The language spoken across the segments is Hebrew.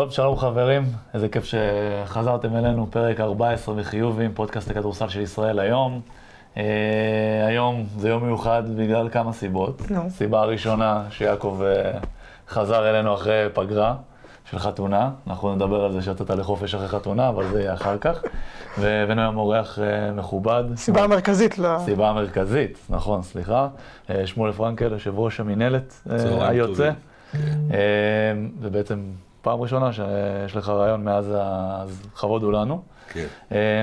טוב, שלום חברים, איזה כיף שחזרתם אלינו, פרק 14 מחיובים, פודקאסט הכדורסל של ישראל היום. Uh, היום זה יום מיוחד בגלל כמה סיבות. נו. סיבה הראשונה, שיעקב uh, חזר אלינו אחרי פגרה של חתונה. אנחנו נדבר על זה שיצאת לחופש אחרי חתונה, אבל זה יהיה אחר כך. והבאנו היום אורח uh, מכובד. סיבה מרכזית ל... סיבה המרכזית, נכון, סליחה. Uh, שמואל פרנקל, יושב ראש המינהלת uh, צהריים היוצא. Uh, ובעצם פעם ראשונה שיש לך רעיון מאז, אז לכבוד הוא לנו. כן. אה,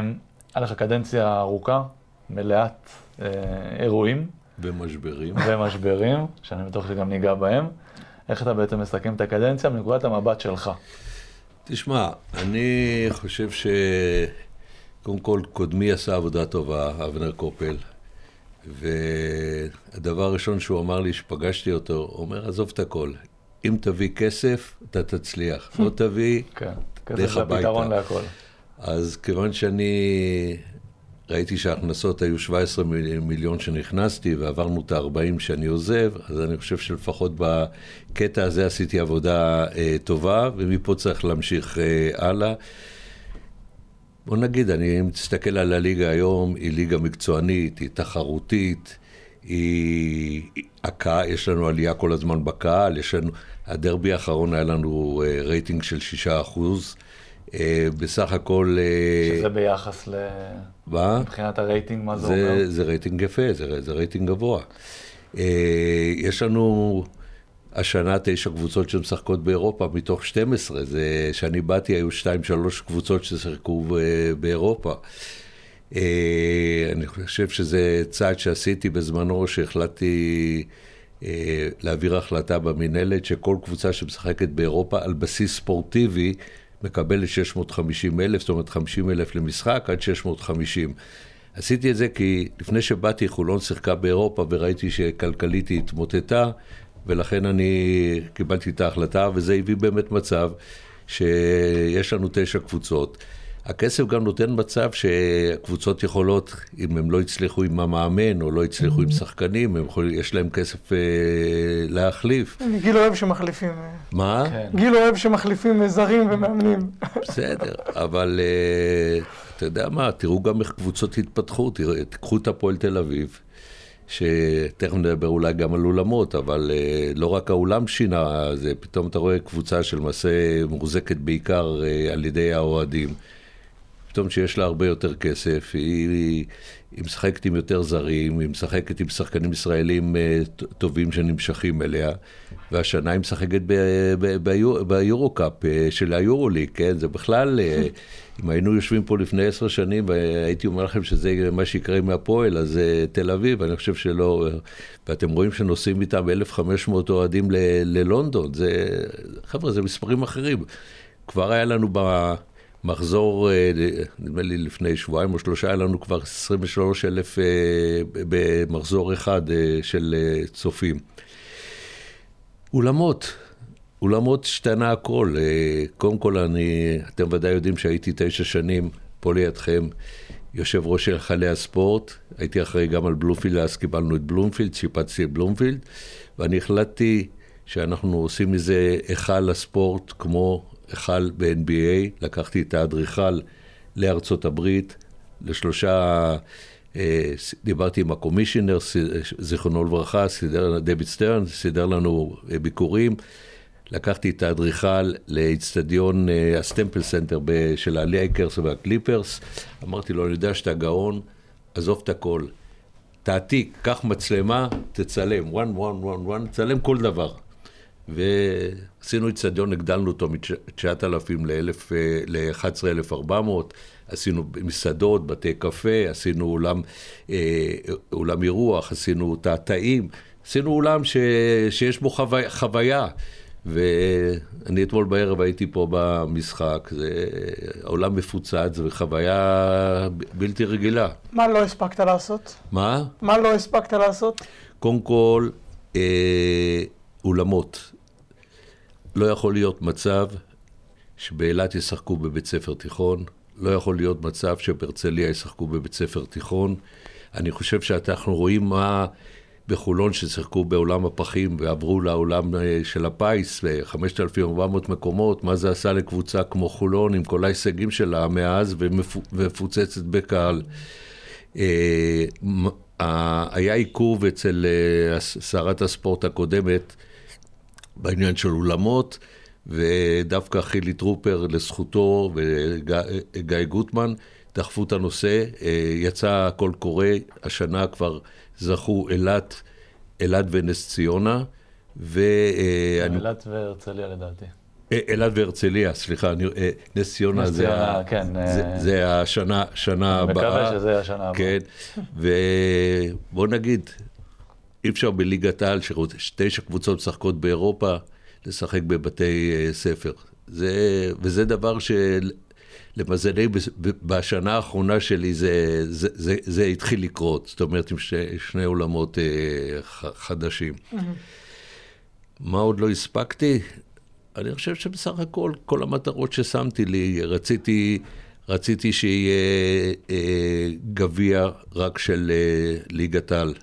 היה לך קדנציה ארוכה, מלאת אה, אירועים ומשברים. ומשברים, שאני בטוח שגם ניגע בהם. איך אתה בעצם מסכם את הקדנציה מנקודת המבט שלך? תשמע, אני חושב ש... קודם כל, קודמי עשה עבודה טובה, אבנר קופל, והדבר הראשון שהוא אמר לי, שפגשתי אותו, הוא אומר, עזוב את הכל, אם תביא כסף, אתה תצליח. לא תביא, כן, לך זה הפתרון הביתה. להכל. אז כיוון שאני ראיתי שההכנסות היו 17 מיל- מיליון שנכנסתי ועברנו את ה-40 שאני עוזב, אז אני חושב שלפחות בקטע הזה עשיתי עבודה אה, טובה, ומפה צריך להמשיך אה, הלאה. בוא נגיד, אני מסתכל על הליגה היום, היא ליגה מקצוענית, היא תחרותית, היא... הקהל, יש לנו עלייה כל הזמן בקהל, יש לנו... הדרבי האחרון היה לנו אה, רייטינג של 6 אחוז. אה, בסך הכל... אה, שזה ביחס ל... מה? מבחינת הרייטינג, מה זה, זה, אומר? זה רייטינג יפה, זה, זה רייטינג גבוה. יש לנו השנה תשע קבוצות שמשחקות באירופה מתוך 12. זה, כשאני באתי היו שתיים, שלוש קבוצות ששיחקו באירופה. אני חושב שזה צעד שעשיתי בזמנו, שהחלטתי להעביר החלטה במינהלת, שכל קבוצה שמשחקת באירופה על בסיס ספורטיבי, מקבלת 650 אלף, זאת אומרת 50 אלף למשחק עד 650. עשיתי את זה כי לפני שבאתי חולון שיחקה באירופה וראיתי שכלכלית היא התמוטטה, ולכן אני קיבלתי את ההחלטה, וזה הביא באמת מצב שיש לנו תשע קבוצות. הכסף גם נותן מצב שקבוצות יכולות, אם הם לא הצליחו עם המאמן או לא הצליחו עם שחקנים, הם יכול, יש להם כסף אה, להחליף. גיל אוהב שמחליפים. אה, מה? כן. גיל אוהב שמחליפים אה, זרים ומאמנים. בסדר, אבל אה, אתה יודע מה, תראו גם איך קבוצות התפתחו, תראו, תיקחו את הפועל תל אביב, שתכף נדבר אולי גם על אולמות, אבל אה, לא רק האולם שינה, זה פתאום אתה רואה קבוצה שלמעשה מוחזקת בעיקר אה, על ידי האוהדים. פתאום שיש לה הרבה יותר כסף, היא, היא, היא משחקת עם יותר זרים, היא משחקת עם שחקנים ישראלים אה, טובים שנמשכים אליה, והשנה היא משחקת ב- ב- ביו- ביורו-קאפ אה, של היורוליג, כן? זה בכלל, אה, אם היינו יושבים פה לפני עשר שנים והייתי אומר לכם שזה מה שיקרה עם הפועל, אז תל אביב, אני חושב שלא, ואתם רואים שנוסעים איתם 1,500 אוהדים ללונדון, זה, חבר'ה, זה מספרים אחרים. כבר היה לנו ב... מחזור, אה, נדמה לי לפני שבועיים או שלושה, היה לנו כבר 23 אלף אה, במחזור אחד אה, של צופים. אולמות, אולמות השתנה הכל. קודם כל, אני, אתם ודאי יודעים שהייתי תשע שנים פה לידכם, יושב ראש של היכלי הספורט, הייתי אחראי גם על בלומפילד, אז קיבלנו את בלומפילד, שיפצתי את בלומפילד, ואני החלטתי שאנחנו עושים מזה היכל הספורט כמו היכל ב-NBA, לקחתי את האדריכל לארצות הברית, לשלושה, אה, דיברתי עם ה commissioner, זיכרונו לברכה, סידר, דויד סטרן, סידר לנו אה, ביקורים. לקחתי את האדריכל לאיצטדיון אה, ה Staples Center של הלייקרס והקליפרס. אמרתי לו, אני יודע שאתה גאון, עזוב את הכל. תעתיק, קח מצלמה, תצלם, one, one, one, one, תצלם כל דבר. ועשינו איצטדיון, הגדלנו אותו מ-9,000 ל-11,400, עשינו מסעדות, בתי קפה, עשינו אולם, אה, אולם אירוח, עשינו תעתעים, עשינו אולם ש, שיש בו חוו, חוויה. ואני אתמול בערב הייתי פה במשחק, זה העולם מפוצץ וחוויה בלתי רגילה. מה לא הספקת לעשות? מה? מה לא הספקת לעשות? קודם כל, אה, אולמות. לא יכול להיות מצב שבאילת ישחקו בבית ספר תיכון, לא יכול להיות מצב שבהרצליה ישחקו בבית ספר תיכון. אני חושב שאנחנו רואים מה בחולון ששיחקו בעולם הפחים ועברו לעולם אה, של הפיס, 5,400 מקומות, מה זה עשה לקבוצה כמו חולון עם כל ההישגים שלה מאז ומפוצצת בקהל. היה עיכוב אצל שרת הספורט הקודמת בעניין של אולמות, ודווקא חילי טרופר לזכותו וגיא גוטמן דחפו את הנושא, אה, יצא קול קורא, השנה כבר זכו אילת, אילת ונס ציונה, ו... אה, אילת והרצליה לדעתי. אה, אילת והרצליה, סליחה, נס ציונה זה, ציונה, כן. זה, זה השנה, שנה הבאה. מקווה שזה השנה הבאה. כן, ובוא נגיד, אי אפשר בליגת העל, שתשע קבוצות משחקות באירופה, לשחק בבתי ספר. זה, וזה דבר של... למזלי, בשנה האחרונה שלי זה, זה, זה, זה התחיל לקרות, זאת אומרת, עם שני, שני עולמות אה, חדשים. Mm-hmm. מה עוד לא הספקתי? אני חושב שבסך הכל, כל המטרות ששמתי לי, רציתי, רציתי שיהיה אה, גביע רק של אה, ליגת על.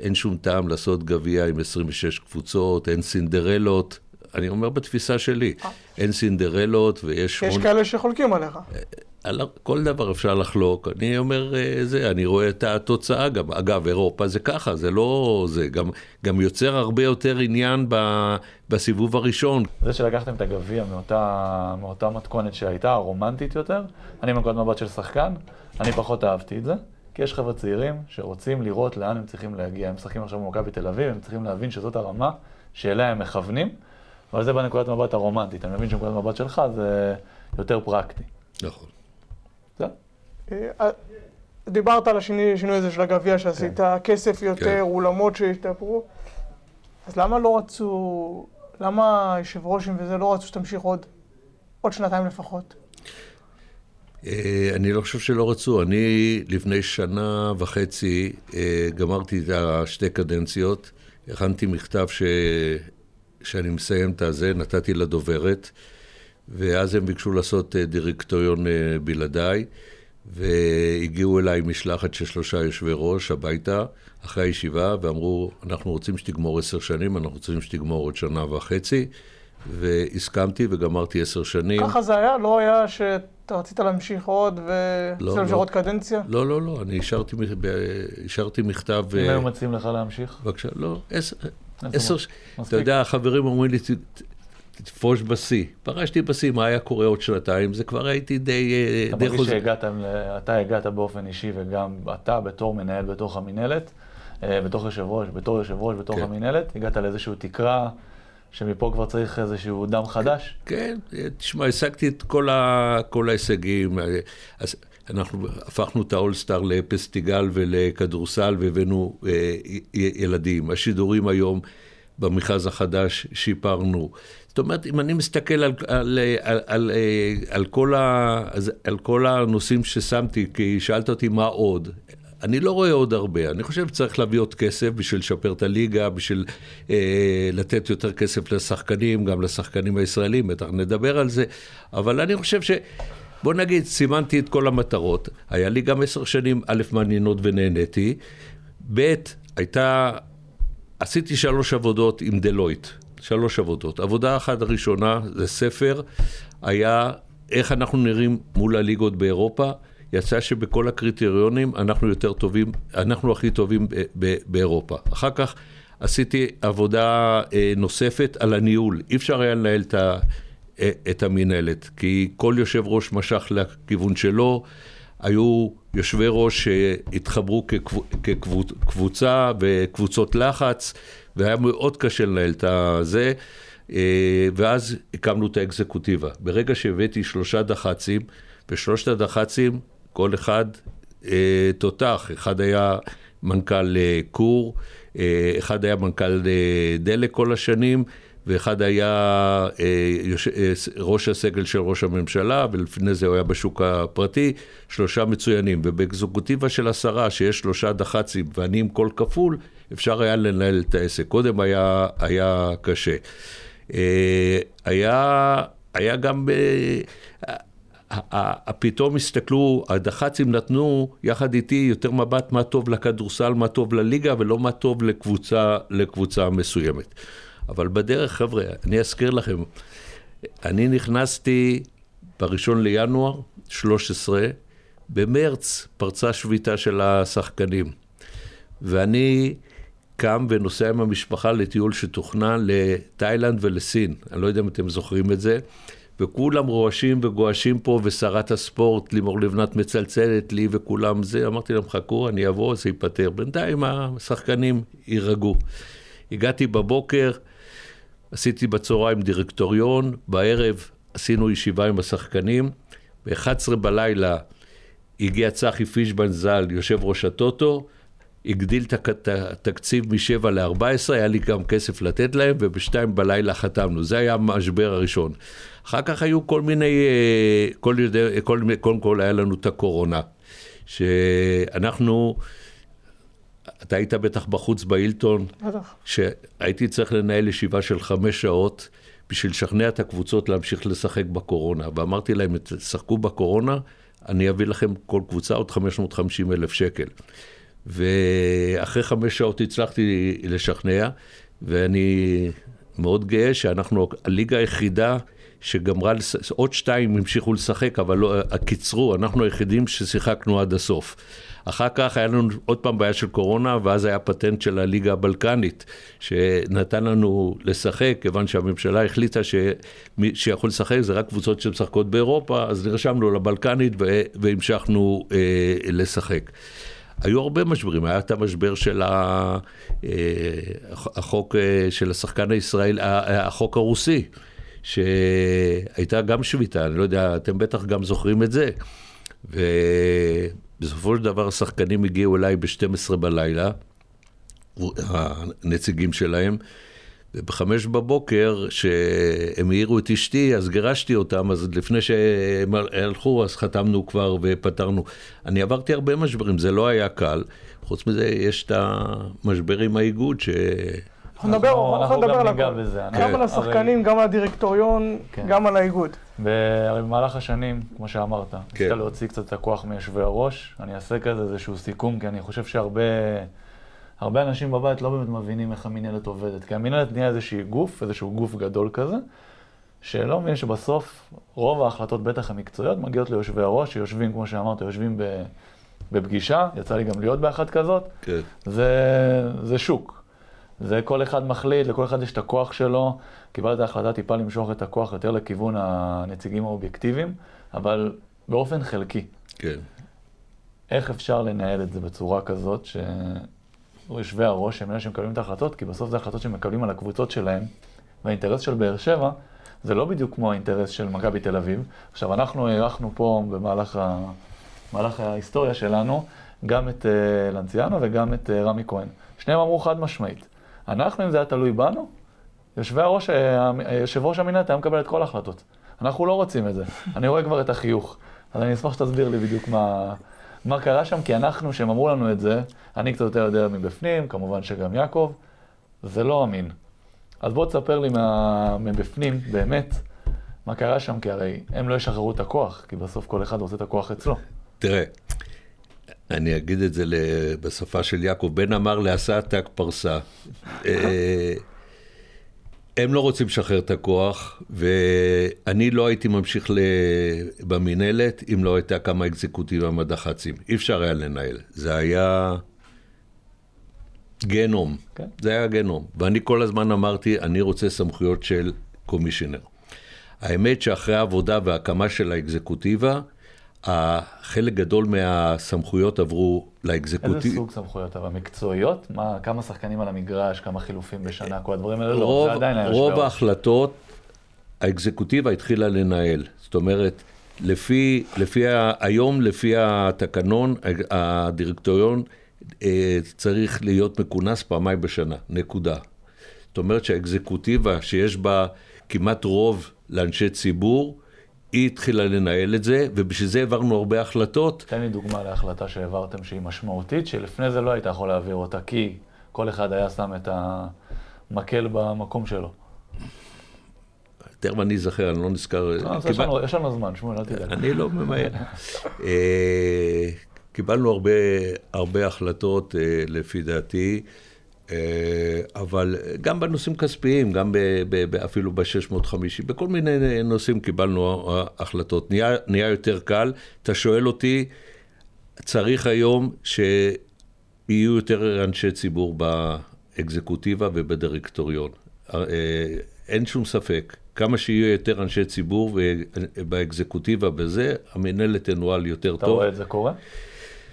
אין שום טעם לעשות גביע עם 26 קבוצות, אין סינדרלות. אני אומר בתפיסה שלי, אה. אין סינדרלות ויש... יש כאלה שחולקים עליך. אה, על כל דבר אפשר לחלוק. אני אומר אה, זה, אני רואה את התוצאה גם. אגב, אירופה זה ככה, זה לא זה. גם, גם יוצר הרבה יותר עניין ב, בסיבוב הראשון. זה שלקחתם את הגביע מאותה, מאותה מתכונת שהייתה, הרומנטית יותר, אני מנקודת מבט של שחקן, אני פחות אהבתי את זה. כי יש חבר'ה צעירים שרוצים לראות לאן הם צריכים להגיע. הם משחקים עכשיו במכבי תל אביב, הם צריכים להבין שזאת הרמה שאליה הם מכוונים. אבל זה בנקודת מבט הרומנטית. אני מבין שנקודת מבט שלך זה יותר פרקטי. נכון. זהו. אה, דיברת על השינוי הזה של הגביע שעשית, כן. כסף יותר, כן. אולמות שהשתפרו. אז למה לא רצו, למה היושב ראשים וזה לא רצו שתמשיך עוד, עוד שנתיים לפחות? אה, אני לא חושב שלא רצו. אני לפני שנה וחצי אה, גמרתי את השתי קדנציות, הכנתי מכתב ש... שאני מסיים את הזה, נתתי לדוברת, ואז הם ביקשו לעשות אה, דירקטוריון בלעדיי, והגיעו אליי משלחת של שלושה יושבי ראש הביתה, אחרי הישיבה, ואמרו, אנחנו רוצים שתגמור עשר שנים, אנחנו רוצים שתגמור עוד שנה וחצי, והסכמתי וגמרתי עשר שנים. ככה זה היה? לא היה שאתה רצית להמשיך עוד ורצית לא, להמשיך לא. עוד קדנציה? לא, לא, לא, אני השארתי, השארתי מכתב... אם היו מציעים לך להמשיך? בבקשה, לא, עשר... עשר, אתה יודע, החברים אומרים לי, תפרוש בשיא. פרשתי בשיא, מה היה קורה עוד שנתיים? זה כבר הייתי די... אה, אתה מרגיש שאתה הגעת באופן אישי, וגם אתה בתור מנהל בתוך המינהלת, אה, בתור יושב ראש, בתור יושב ראש בתוך כן. המינהלת, הגעת לאיזושהי תקרה שמפה כבר צריך איזשהו דם חדש? כן, תשמע, השגתי את כל, ה, כל ההישגים. אז אנחנו הפכנו את האולסטאר לפסטיגל ולכדורסל והבאנו אה, ילדים. השידורים היום במכרז החדש שיפרנו. זאת אומרת, אם אני מסתכל על, על, על, על, אה, על, כל, ה, על כל הנושאים ששמתי, כי שאלת אותי מה עוד, אני לא רואה עוד הרבה. אני חושב שצריך להביא עוד כסף בשביל לשפר את הליגה, בשביל אה, לתת יותר כסף לשחקנים, גם לשחקנים הישראלים, בטח נדבר על זה, אבל אני חושב ש... בוא נגיד, סימנתי את כל המטרות, היה לי גם עשר שנים, א', מעניינות ונהניתי, ב', הייתה, עשיתי שלוש עבודות עם דלויט, שלוש עבודות. עבודה אחת הראשונה זה ספר, היה איך אנחנו נראים מול הליגות באירופה. יצא שבכל הקריטריונים אנחנו יותר טובים, אנחנו הכי טובים באירופה. אחר כך עשיתי עבודה אה, נוספת על הניהול. אי אפשר היה לנהל את ה... את המינהלת, כי כל יושב ראש משך לכיוון שלו, היו יושבי ראש שהתחברו כקבוצה וקבוצות לחץ, והיה מאוד קשה לנהל את הזה, אה, ואז הקמנו את האקזקוטיבה. ברגע שהבאתי שלושה דח"צים, ושלושת הדח"צים, כל אחד אה, תותח, אחד היה מנכ"ל קור, אה, אחד היה מנכ"ל דלק כל השנים, ואחד היה אה, יוש... אה, ראש הסגל של ראש הממשלה, ולפני זה הוא היה בשוק הפרטי, שלושה מצוינים. ובאקזקוטיבה של עשרה, שיש שלושה דח"צים ואני עם קול כפול, אפשר היה לנהל את העסק. קודם היה, היה קשה. אה, היה, היה גם... פתאום הסתכלו, הדח"צים נתנו יחד איתי יותר מבט מה טוב לכדורסל, מה טוב לליגה ולא מה טוב לקבוצה, לקבוצה מסוימת. אבל בדרך, חבר'ה, אני אזכיר לכם, אני נכנסתי בראשון לינואר 13, במרץ פרצה שביתה של השחקנים. ואני קם ונוסע עם המשפחה לטיול שתוכנן לתאילנד ולסין. אני לא יודע אם אתם זוכרים את זה. וכולם רועשים וגועשים פה, ושרת הספורט, לימור לבנת מצלצלת לי וכולם זה. אמרתי להם, חכו, אני אבוא, זה ייפתר. בינתיים השחקנים יירגעו. הגעתי בבוקר, עשיתי בצהריים דירקטוריון, בערב עשינו ישיבה עם השחקנים, ב-11 בלילה הגיע צחי פישבן ז"ל, יושב ראש הטוטו, הגדיל את התקציב מ-7 ל-14, היה לי גם כסף לתת להם, וב-2 בלילה חתמנו. זה היה המשבר הראשון. אחר כך היו כל מיני, אה, כל, כל, קודם כל היה לנו את הקורונה, שאנחנו, אתה היית בטח בחוץ באילטון, בטח. שהייתי צריך לנהל ישיבה של חמש שעות בשביל לשכנע את הקבוצות להמשיך לשחק בקורונה, ואמרתי להם, תשחקו בקורונה, אני אביא לכם כל קבוצה עוד 550 אלף שקל. ואחרי חמש שעות הצלחתי לשכנע, ואני מאוד גאה שאנחנו הליגה היחידה שגמרה, עוד שתיים המשיכו לשחק, אבל לא, קיצרו, אנחנו היחידים ששיחקנו עד הסוף. אחר כך היה לנו עוד פעם בעיה של קורונה, ואז היה פטנט של הליגה הבלקנית, שנתן לנו לשחק, כיוון שהממשלה החליטה שמי שיכול לשחק זה רק קבוצות שמשחקות באירופה, אז נרשמנו לבלקנית והמשכנו אה, לשחק. היו הרבה משברים, היה את המשבר של. אה, החוק אה, של השחקן הישראלי, החוק הרוסי, שהייתה גם שביתה, אני לא יודע, אתם בטח גם זוכרים את זה. ובסופו של דבר השחקנים הגיעו אליי ב-12 בלילה, הנציגים שלהם, ובחמש בבוקר, שהם העירו את אשתי, אז גירשתי אותם, אז לפני שהם הלכו, אז חתמנו כבר ופתרנו. אני עברתי הרבה משברים, זה לא היה קל. חוץ מזה, יש את המשבר עם האיגוד, ש... אנחנו נדבר, אנחנו נדבר על הכל. גם על השחקנים, גם על הדירקטוריון, כן. גם על האיגוד. במהלך השנים, כמו שאמרת, ניסית כן. להוציא קצת את הכוח מיושבי הראש. אני אעשה כזה איזשהו סיכום, כי אני חושב שהרבה... הרבה אנשים בבית לא באמת מבינים איך המינהלת עובדת, כי המינהלת נהיה איזשהו גוף, איזשהו גוף גדול כזה, שלא מבין שבסוף רוב ההחלטות, בטח המקצועיות, מגיעות ליושבי הראש, שיושבים, כמו שאמרת, יושבים בפגישה, יצא לי גם להיות באחת כזאת, כן. זה, זה שוק. זה כל אחד מחליט, לכל אחד יש את הכוח שלו. קיבלת החלטה טיפה למשוך את הכוח יותר לכיוון הנציגים האובייקטיביים, אבל באופן חלקי. כן. איך אפשר לנהל את זה בצורה כזאת, ש... יושבי הראש הם אלה שמקבלים את ההחלטות, כי בסוף זה החלטות שמקבלים על הקבוצות שלהם, והאינטרס של באר שבע זה לא בדיוק כמו האינטרס של מכבי תל אביב. עכשיו, אנחנו הארכנו פה במהלך ה... במהלך ההיסטוריה שלנו גם את uh, לנציאנו וגם את uh, רמי כהן. שניהם אמרו חד משמעית, אנחנו, אם זה היה תלוי בנו, יושבי הראש, אה, יושב ראש המינהלת היה מקבל את כל ההחלטות. אנחנו לא רוצים את זה. אני רואה כבר את החיוך. אז אני אשמח שתסביר לי בדיוק מה, מה קרה שם, כי אנחנו, שהם אמרו לנו את זה, אני קצת יותר יודע מבפנים, כמובן שגם יעקב, זה לא אמין. אז בוא תספר לי מה, מבפנים, באמת, מה קרה שם, כי הרי הם לא ישחררו את הכוח, כי בסוף כל אחד רוצה את הכוח אצלו. תראה, אני אגיד את זה בשפה של יעקב, בן אמר לעשה ת"ק פרסה. אה, הם לא רוצים לשחרר את הכוח, ואני לא הייתי ממשיך במינהלת אם לא הייתה כמה אקזקוטיבה מהדח"צים. אי אפשר היה לנהל. זה היה גנום. Okay. כן. זה היה גנום. ואני כל הזמן אמרתי, אני רוצה סמכויות של קומישיונר. האמת שאחרי העבודה וההקמה של האקזקוטיבה, חלק גדול מהסמכויות עברו לאקזקוטיב. איזה סוג סמכויות? אבל מקצועיות? מה, כמה שחקנים על המגרש, כמה חילופים בשנה, כל הדברים האלה? רוב, לא, זה עדיין היה רוב ההחלטות, האקזקוטיבה התחילה לנהל. זאת אומרת, לפי, לפי ה, היום, לפי התקנון, הדירקטוריון אה, צריך להיות מכונס פעמיים בשנה, נקודה. זאת אומרת שהאקזקוטיבה שיש בה כמעט רוב לאנשי ציבור, היא התחילה לנהל את זה, ובשביל זה העברנו הרבה החלטות. תן לי דוגמה להחלטה שהעברתם שהיא משמעותית, שלפני זה לא היית יכול להעביר אותה, כי כל אחד היה שם את המקל במקום שלו. תכף אני אזכר, אני לא נזכר. לא, יש לנו- זמן, שמואל, אל תדאג. אני לא ממהר. אה, קיבלנו הרבה, החלטות, אה, לפי דעתי, אבל גם בנושאים כספיים, גם ב, ב, ב, אפילו ב-650, בכל מיני נושאים קיבלנו אה, החלטות. נהיה, נהיה יותר קל. אתה שואל אותי, צריך היום שיהיו יותר אנשי ציבור באקזקוטיבה ובדירקטוריון. אה, אין שום ספק. כמה שיהיו יותר אנשי ציבור באקזקוטיבה בזה, המנהלת תנוהל יותר אתה טוב. רואה את זה קורה?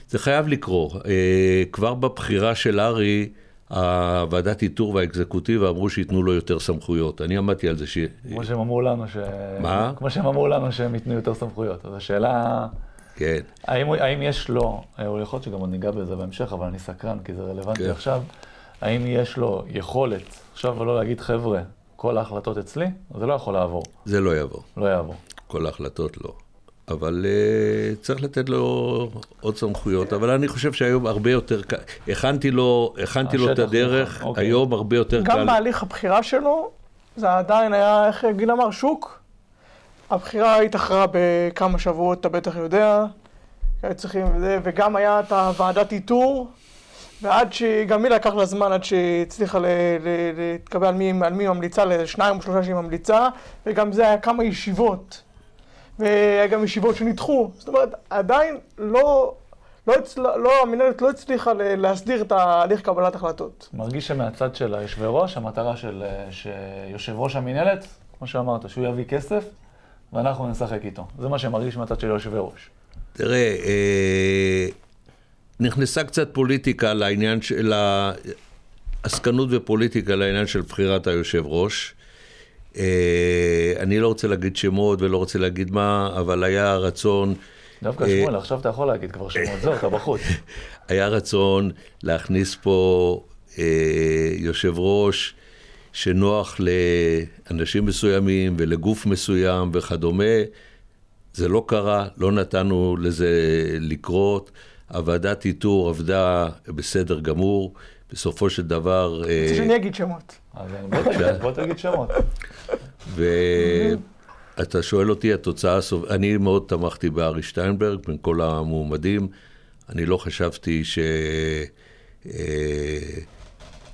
זה חייב לקרות. אה, כבר בבחירה של ארי, הוועדת איתור והאקזקוטיבה אמרו שייתנו לו יותר סמכויות. אני עמדתי על זה ש... כמו שהם אמרו לנו ש... מה? כמו שהם אמרו לנו שהם ייתנו יותר סמכויות. אז השאלה, כן. האם, האם יש לו, אה, או יכול להיות שגם עוד ניגע בזה בהמשך, אבל אני סקרן כי זה רלוונטי כן. עכשיו, האם יש לו יכולת עכשיו לא להגיד, חבר'ה, כל ההחלטות אצלי, זה לא יכול לעבור, זה לא יעבור. לא יעבור. כל ההחלטות לא. אבל uh, צריך לתת לו עוד סמכויות, אבל אני חושב שהיום הרבה יותר קל, הכנתי לו, הכנתי לו את השטח הדרך, אוקיי. היום הרבה יותר גם קל. בהליך הבחירה שלו, זה עדיין היה, איך גיל אמר, שוק. הבחירה התאחרה בכמה שבועות, אתה בטח יודע. צריכים, וגם היה את הוועדת איתור, ועד ש... גם היא לקח לה זמן עד שהיא הצליחה ל- ל- להתקבל על מי היא ממליצה, לשניים או שלושה שהיא ממליצה, וגם זה היה כמה ישיבות. והיה גם ישיבות שנדחו. זאת אומרת, עדיין לא... לא, הצל... לא, המנהלת לא הצליחה להסדיר את ההליך קבלת החלטות. מרגיש שמהצד של היושבי ראש, המטרה של שיושב ראש המינהלת, כמו שאמרת, שהוא יביא כסף, ואנחנו נשחק איתו. זה מה שמרגיש מהצד של יושבי ראש. תראה, אה, נכנסה קצת פוליטיקה לעניין של עסקנות ופוליטיקה לעניין של בחירת היושב ראש. אה, אני לא רוצה להגיד שמות ולא רוצה להגיד מה, אבל היה רצון, דווקא אה, שמואל, עכשיו אתה יכול להגיד כבר שמות, זהו, אתה בחוץ. היה רצון להכניס פה אה, יושב ראש שנוח לאנשים מסוימים ולגוף מסוים וכדומה. זה לא קרה, לא נתנו לזה לקרות. הוועדת איתור עבדה בסדר גמור. בסופו של דבר, אה, רוצה שאני אגיד שמות. אז אני- בוא תגיד- שמות. ואתה שואל אותי, התוצאה הסוף... אני מאוד תמכתי בארי שטיינברג בין כל המועמדים. אני לא חשבתי ש... אה,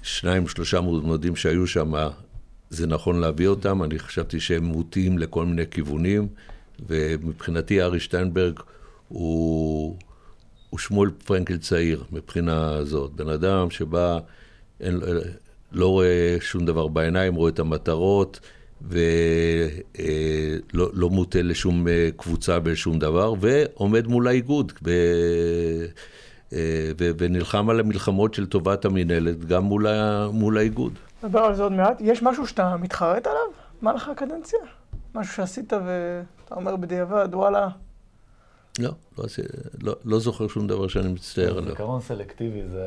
שניים, שלושה מועמדים שהיו שם, זה נכון להביא אותם. אני חשבתי שהם מוטים לכל מיני כיוונים, ומבחינתי ארי שטיינברג הוא, הוא שמואל פרנקל צעיר מבחינה זאת. בן אדם שבא, אין, לא רואה שום דבר בעיניים, רואה את המטרות, ולא לא מוטה לשום אה, קבוצה בשום דבר, ועומד מול האיגוד. ו... אה, ו- ונלחם על המלחמות של טובת המינהלת גם מול, ה- מול האיגוד. נדבר על זה עוד מעט. יש משהו שאתה מתחרט עליו? מה לך הקדנציה? משהו שעשית ואתה אומר בדיעבד, וואלה. לא, לא, לא, לא זוכר שום דבר שאני מצטער עליו. זיכרון סלקטיבי זה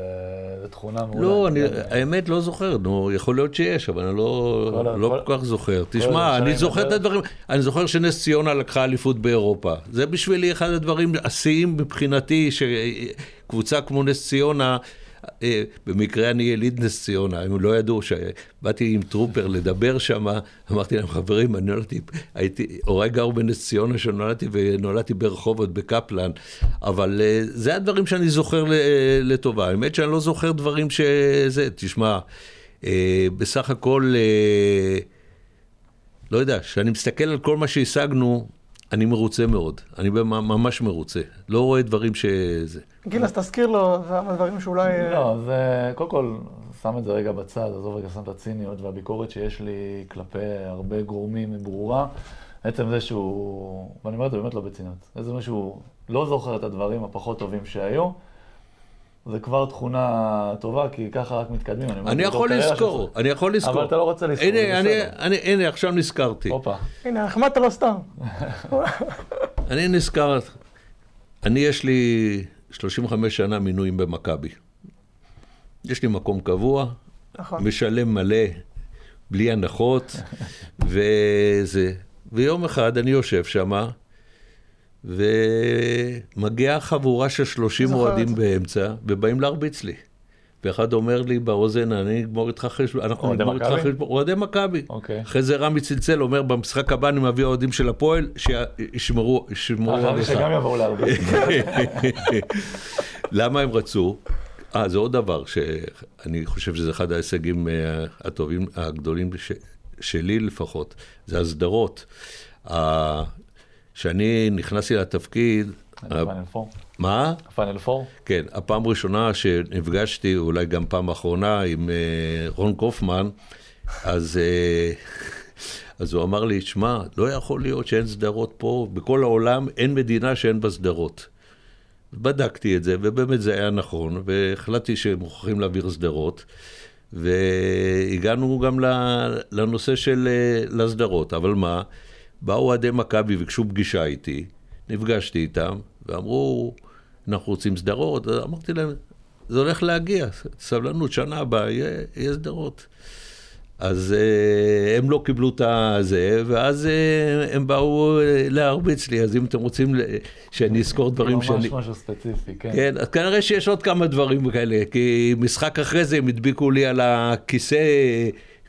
זה תכונה מעולה. לא, אני, כן. האמת לא זוכר, נו, יכול להיות שיש, אבל אני לא, כל לא כל- כך זוכר. כל תשמע, אני זוכר את. הדברים, אני זוכר שנס ציונה לקחה אליפות באירופה. זה בשבילי אחד הדברים, השיאים מבחינתי, שקבוצה כמו נס ציונה, במקרה אני יליד נס ציונה, הם לא ידעו שבאתי עם טרופר לדבר שם, אמרתי להם, חברים, אני נולדתי, הייתי, הוריי גרו בנס ציונה שנולדתי, ונולדתי ברחובות בקפלן, אבל אה, זה הדברים שאני זוכר ל- לטובה. האמת שאני לא זוכר דברים שזה, תשמע, אה, בסך הכל, אה, לא יודע, כשאני מסתכל על כל מה שהשגנו, אני מרוצה מאוד. אני ממש מרוצה. לא רואה דברים שזה. גיל, אז תזכיר לו כמה דברים שאולי... אה, לא, זה, קודם כל, שם את זה רגע בצד, עזוב רגע, שם את הציניות והביקורת שיש לי כלפי הרבה גורמים היא ברורה. עצם זה שהוא, ואני אומר את זה באמת לא בציניות, עצם זה שהוא לא זוכר את הדברים הפחות טובים שהיו, זה כבר תכונה טובה, כי ככה רק מתקדמים. אני בתור יכול לזכור, שלך. אני יכול לזכור. אבל אתה לא רוצה לזכור, הנה, זה אני, בסדר. אני, הנה, עכשיו נזכרתי. הופה, הנה, החמאת לו סתם. אני נזכר, אני יש לי 35 שנה מינויים במכבי. יש לי מקום קבוע, נכון. משלם מלא, בלי הנחות, וזה. ויום אחד אני יושב שם, ומגיעה חבורה של 30 זוכר את אוהדים. באמצע, ובאים להרביץ לי. ואחד אומר לי באוזן, אני אגמור איתך חשבון, אנחנו נגמור איתך? חשבון, אוהדי מכבי. אוקיי. אחרי זה רמי צלצל, אומר, במשחק הבא אני מביא אוהדים של הפועל, שישמרו ישמרו אחרי עליך. שגם יבואו להרבה. למה הם רצו? אה, זה עוד דבר שאני חושב שזה אחד ההישגים אה, הטובים, הגדולים ש, שלי לפחות, זה הסדרות. כשאני נכנסתי לתפקיד. מה? פאנל פור? כן, הפעם הראשונה שנפגשתי, אולי גם פעם אחרונה, עם אה, רון קופמן, אז, אה, אז הוא אמר לי, שמע, לא יכול להיות שאין סדרות פה, בכל העולם אין מדינה שאין בה סדרות. בדקתי את זה, ובאמת זה היה נכון, והחלטתי שמוכרחים להעביר סדרות, והגענו גם לנושא של אה, לסדרות, אבל מה, באו אוהדי מכבי וביקשו פגישה איתי, נפגשתי איתם, ואמרו, אנחנו רוצים סדרות, אז אמרתי להם, זה הולך להגיע, סבלנות, שנה הבאה יהיה, יהיה סדרות. אז אה, הם לא קיבלו את הזה, ואז אה, הם באו אה, להרביץ לי, אז אם אתם רוצים שאני אזכור דברים ממש שאני... משהו ספציפי, כן. כן, אז כנראה שיש עוד כמה דברים כאלה, כי משחק אחרי זה הם הדביקו לי על הכיסא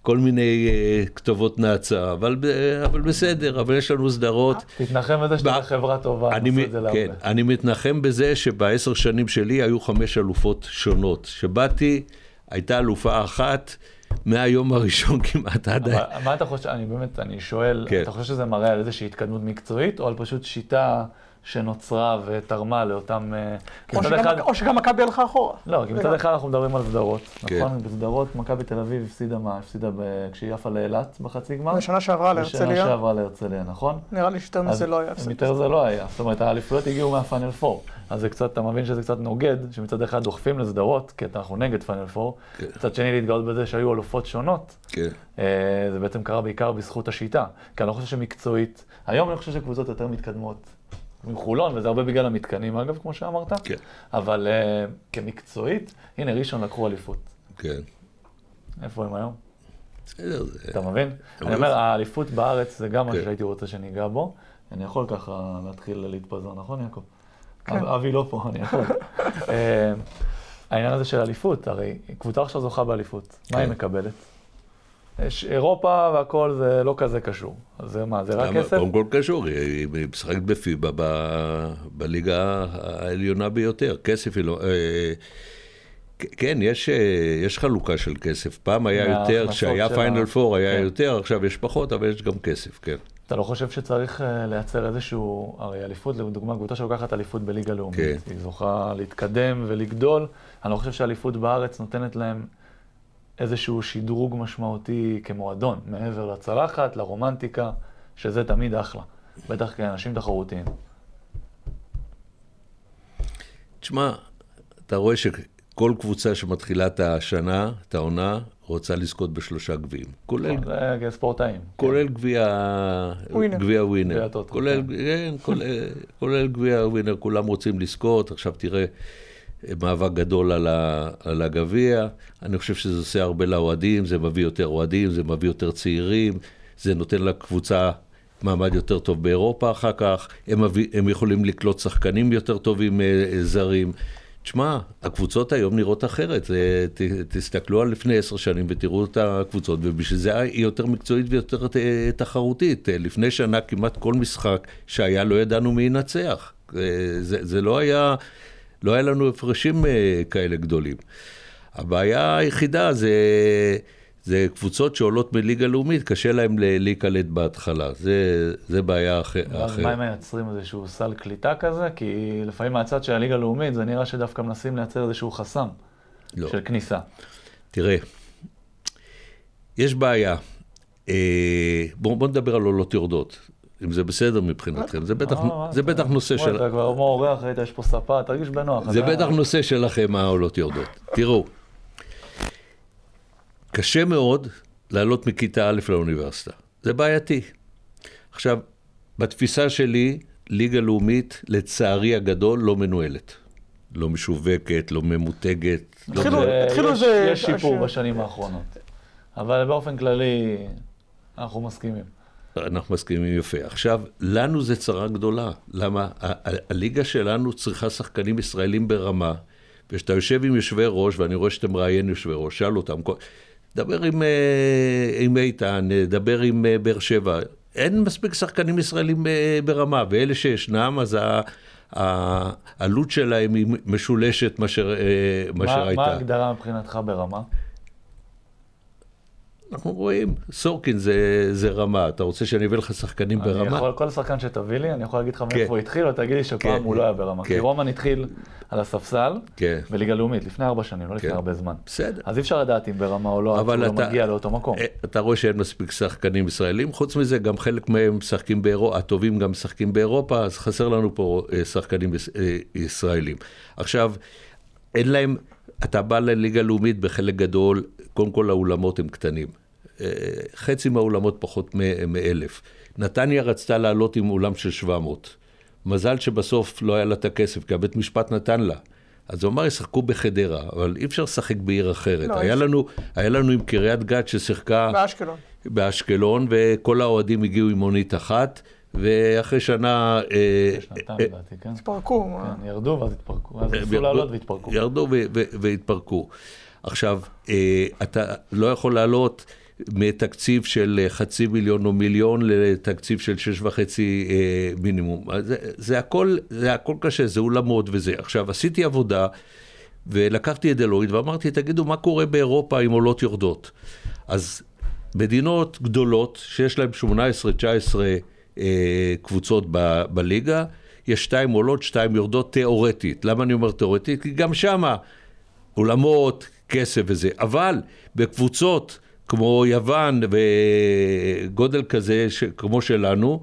כל מיני אה, כתובות נאצה, אבל, ב- אבל בסדר, אבל יש לנו סדרות. תתנחם בזה שאתה בחברה טובה, אני, מ- את זה להרבה. כן, אני מתנחם בזה שבעשר שנים שלי היו חמש אלופות שונות. שבאתי, הייתה אלופה אחת, מהיום הראשון כמעט עד... ה- אבל מה אתה חושב, אני באמת, אני שואל, כן. אתה חושב שזה מראה על איזושהי התקדמות מקצועית, או על פשוט שיטה שנוצרה ותרמה לאותם... אה, כי או שגם- אחד- או שגם מכבי הלכה אחורה. לא, כי מצד אחד אנחנו מדברים על סדרות, כן. נכון? בסדרות מכבי תל אביב הפסידה מה? הפסידה ב- כשהיא עפה לאילת בחצי גמר? בשנה שעברה בשנה להרצליה, שעברה להרצליה, נכון? נראה לי שיותר מזה לא היה הפסד. יותר זה לא היה. זאת אומרת, האליפויות הגיעו מהפאנל 4. אז זה קצת, אתה מבין שזה קצת נוגד, שמצד אחד דוחפים לסדרות, כי אנחנו נגד פאנל 4. כן. מצד שני, להתגאות בזה שהיו אלופות שונות. כן, אה, זה בעצם קרה בעיקר בזכות השיטה. כי אני לא חושב שמקצועית, היום אני חושב שקבוצות יותר מתקדמות מחולון, וזה הרבה בגלל המתקנים אגב, כמו שאמרת, כן, אבל אה, כמקצועית, הנה ראשון לקחו אליפות. כן. איפה הם היום? בסדר, זה... אתה מבין? אני אומר, האליפות בארץ זה גם כן. שהייתי רוצה שניגע בו. אני יכול ככה להתחיל להתפזר, נכון יעקב? כן. אב- אבי לא פה, אני יכול. אה, העניין הזה של אליפות, הרי קבוצה עכשיו זוכה באליפות, מה היא כן. מקבלת? יש אירופה והכל זה לא כזה קשור. אז זה מה, זה רק? כסף? קודם כל קשור, היא משחקת בפיבה ב- בליגה העליונה ביותר. כסף היא לא... אה, כן, יש, אה, יש חלוקה של כסף. פעם היה יותר, כשהיה פיינל פור היה כן. יותר, עכשיו יש פחות, אבל יש גם כסף, כן. אתה לא חושב שצריך אה, לייצר איזשהו, הרי אליפות, לדוגמה, קבוצה שלוקחת אליפות בליגה לאומית, כן. היא זוכה להתקדם ולגדול, אני לא חושב שאליפות בארץ נותנת להם איזשהו שדרוג משמעותי כמועדון, מעבר לצלחת, לרומנטיקה, שזה תמיד אחלה, בטח כאנשים תחרותיים. תשמע, אתה רואה שכל קבוצה שמתחילה את השנה, את העונה, רוצה לזכות בשלושה גביעים. כולל זה כספורטאים. כולל גביע ווינר. גביע ווינר. כולל, כן. כן, כולל גביע ווינר, כולם רוצים לזכות. עכשיו תראה, מאבק גדול על, על הגביע. אני חושב שזה עושה הרבה לאוהדים, זה מביא יותר אוהדים, זה מביא יותר צעירים, זה נותן לקבוצה מעמד יותר טוב באירופה אחר כך, הם, הם יכולים לקלוט שחקנים יותר טובים אה, זרים. תשמע, הקבוצות היום נראות אחרת. ת, תסתכלו על לפני עשר שנים ותראו את הקבוצות, ובשביל זה היא יותר מקצועית ויותר ת- תחרותית. לפני שנה כמעט כל משחק שהיה לא ידענו מי ינצח. זה, זה לא היה, לא היה לנו הפרשים אה, כאלה גדולים. הבעיה היחידה זה, זה קבוצות שעולות מליגה לאומית, קשה להם ל- להיקלט בהתחלה. זה, זה בעיה אחרת. ואז מה הם מייצרים איזשהו סל קליטה כזה? כי לפעמים מהצד של הליגה הלאומית זה נראה שדווקא מנסים לייצר איזשהו חסם לא. של כניסה. תראה, יש בעיה. אה, בואו בוא נדבר על עולות יורדות, אם זה בסדר מבחינתכם. זה בטח, אה, זה אתה- בטח נושא של... אתה כבר כמו אורח, ראית, יש פה ספה, תרגיש בנוח. זה בטח נושא שלכם, העולות יורדות. תראו, קשה מאוד לעלות מכיתה א' לאוניברסיטה. זה בעייתי. עכשיו, בתפיסה שלי, ליגה לאומית, לצערי הגדול, לא מנוהלת. לא משווקת, לא ממותגת. לא התחילו- זה- התחילו יש- זה- יש שיפור בשנים האחרונות. אבל באופן כללי, אנחנו מסכימים. אנחנו מסכימים יפה. עכשיו, לנו זה צרה גדולה. למה? ה- ה- הליגה שלנו צריכה שחקנים ישראלים ברמה, וכשאתה יושב עם יושבי ראש, ואני רואה שאתה מראיין יושבי ראש, שאל אותם, דבר עם, אה, עם איתן, דבר עם אה, באר שבע, אין מספיק שחקנים ישראלים אה, ברמה, ואלה שישנם, אז העלות שלהם היא משולשת מאשר, הייתה. מה ההגדרה מבחינתך ברמה? אנחנו רואים, סורקין זה, זה רמה, אתה רוצה שאני אביא לך שחקנים אני ברמה? יכול, כל שחקן שתביא לי, אני יכול להגיד לך כן. מאיפה הוא התחיל, ואתה תגיד לי שפעם כן. הוא לא היה ברמה. כן. כי רומן התחיל על הספסל, כן. בליגה לאומית, לפני ארבע שנים, לא לפני כן. הרבה זמן. בסדר. אז אי אפשר לדעת אם ברמה או לא, אבל לא אתה- מגיע לאותו מקום. אה, אתה רואה שאין מספיק שחקנים ישראלים, חוץ מזה גם חלק מהם משחקים באירופה, הטובים גם משחקים באירופה, אז חסר לנו פה אה, שחקנים אה, ישראלים. עכשיו, אין להם, אתה בא לליגה לאומית בחלק גדול, קודם כל האולמות הם קטנים. אה, חצי מהאולמות פחות מאלף. נתניה רצתה לעלות עם אולם של 700. מזל שבסוף לא היה לה את הכסף, כי הבית משפט נתן לה. אז הוא אמר, ישחקו בחדרה, אבל אי אפשר לשחק בעיר אחרת. לא, היה, אי לנו, היה לנו עם קריית גת ששיחקה באשקלון. באשקלון, וכל האוהדים הגיעו עם מונית אחת, ואחרי שנה... אה, שנתיים אה, לדעתי, כן? התפרקו. כן, ירדו ואז התפרקו, אז ניסו ירדו- לעלות והתפרקו. ירדו והתפרקו. עכשיו, אה, אתה לא יכול לעלות מתקציב של אה, חצי מיליון או מיליון לתקציב של שש וחצי אה, מינימום. זה, זה, הכל, זה הכל קשה, זה אולמות וזה. עכשיו, עשיתי עבודה ולקחתי את דלויד ואמרתי, תגידו, מה קורה באירופה עם עולות יורדות? אז מדינות גדולות, שיש להן 18-19 אה, קבוצות ב, בליגה, יש שתיים עולות, שתיים יורדות תיאורטית. למה אני אומר תיאורטית? כי גם שמה אולמות, כסף וזה. אבל בקבוצות כמו יוון וגודל כזה, ש, כמו שלנו,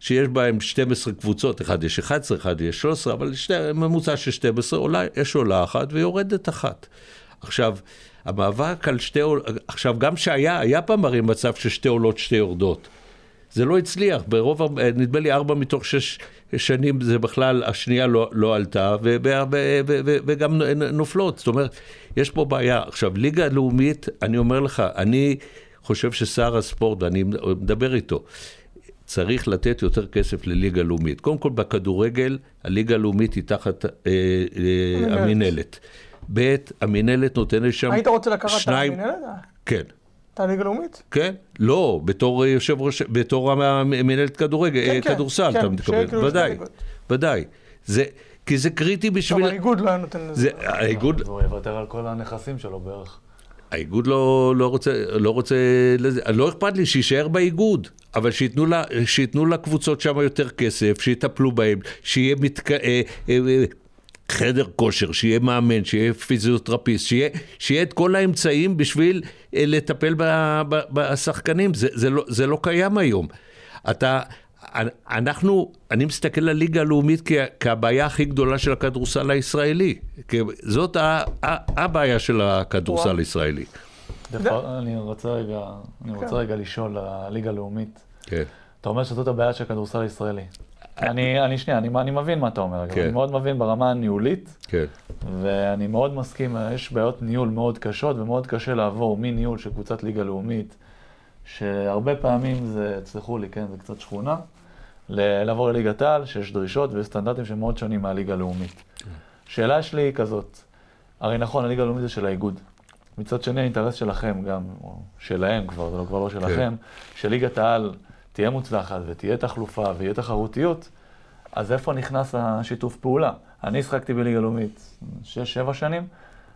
שיש בהם 12 קבוצות, אחד יש 11, אחד יש 13, אבל שתי, ממוצע של 12, עולה, יש עולה אחת ויורדת אחת. עכשיו, המאבק על שתי עולות, עכשיו גם שהיה, היה פעם הרי מצב ששתי עולות, שתי יורדות. זה לא הצליח, ברוב, נדמה לי ארבע מתוך שש שנים זה בכלל, השנייה לא, לא עלתה, ו, ו, ו, וגם נופלות. זאת אומרת, יש פה בעיה. עכשיו, ליגה לאומית, אני אומר לך, אני חושב ששר הספורט, ואני מדבר איתו, צריך לתת יותר כסף לליגה לאומית. קודם כל, בכדורגל, הליגה הלאומית היא תחת אה, אה, המינהלת. ב', המינהלת נותנת שם היית רוצה לקחת את המינהלת? כן. את הליגה הלאומית? כן, לא, בתור יושב ראש, בתור המנהלת כדורגל, כן, אה, כן, כדורסל, כן, אתה מתכוון, כאילו ודאי. ודאי. זה, כי זה קריטי טוב, בשביל... האיגוד לא היה נותן לזה. זה, האיגוד, הוא יוותר על כל הנכסים שלו בערך. האיגוד לא, לא רוצה, לא רוצה, לזה, לא אכפת לי שיישאר באיגוד, אבל שייתנו, לה, שייתנו לקבוצות שם יותר כסף, שיטפלו בהם, שיהיה מתק... חדר כושר, שיהיה מאמן, שיהיה פיזיותרפיסט, שיהיה, שיהיה את כל האמצעים בשביל אה, לטפל ב, ב, בשחקנים, זה, זה, לא, זה לא קיים היום. אתה, אנחנו, אני מסתכל על הליגה הלאומית כ- כהבעיה הכי גדולה של הכדורסל הישראלי. כי זאת ה- ה- הבעיה של הכדורסל. הישראלי. אני רוצה רגע, אני כן. רוצה רגע לשאול על הליגה הלאומית. כן. אתה אומר שזאת הבעיה של הכדורסל הישראלי. אני, אני שנייה, אני, אני מבין מה אתה אומר. כן. אני מאוד מבין ברמה הניהולית, כן, ואני מאוד מסכים, יש בעיות ניהול מאוד קשות, ומאוד קשה לעבור מניהול של קבוצת ליגה לאומית, שהרבה פעמים זה, תסלחו לי, כן, זה קצת שכונה, לעבור לליגת העל, שיש דרישות ויש סטנדרטים שהם מאוד שונים מהליגה הלאומית. שאלה שלי היא כזאת, הרי נכון, הליגה הלאומית זה של האיגוד. מצד שני, האינטרס שלכם גם, או שלהם כבר, זה לא כבר לא שלכם, שליגת העל תהיה מוצלחת ותהיה תחלופה ויהיה תחרותיות, אז איפה נכנס השיתוף פעולה? אני שחקתי בליגה לאומית 6-7 שנים,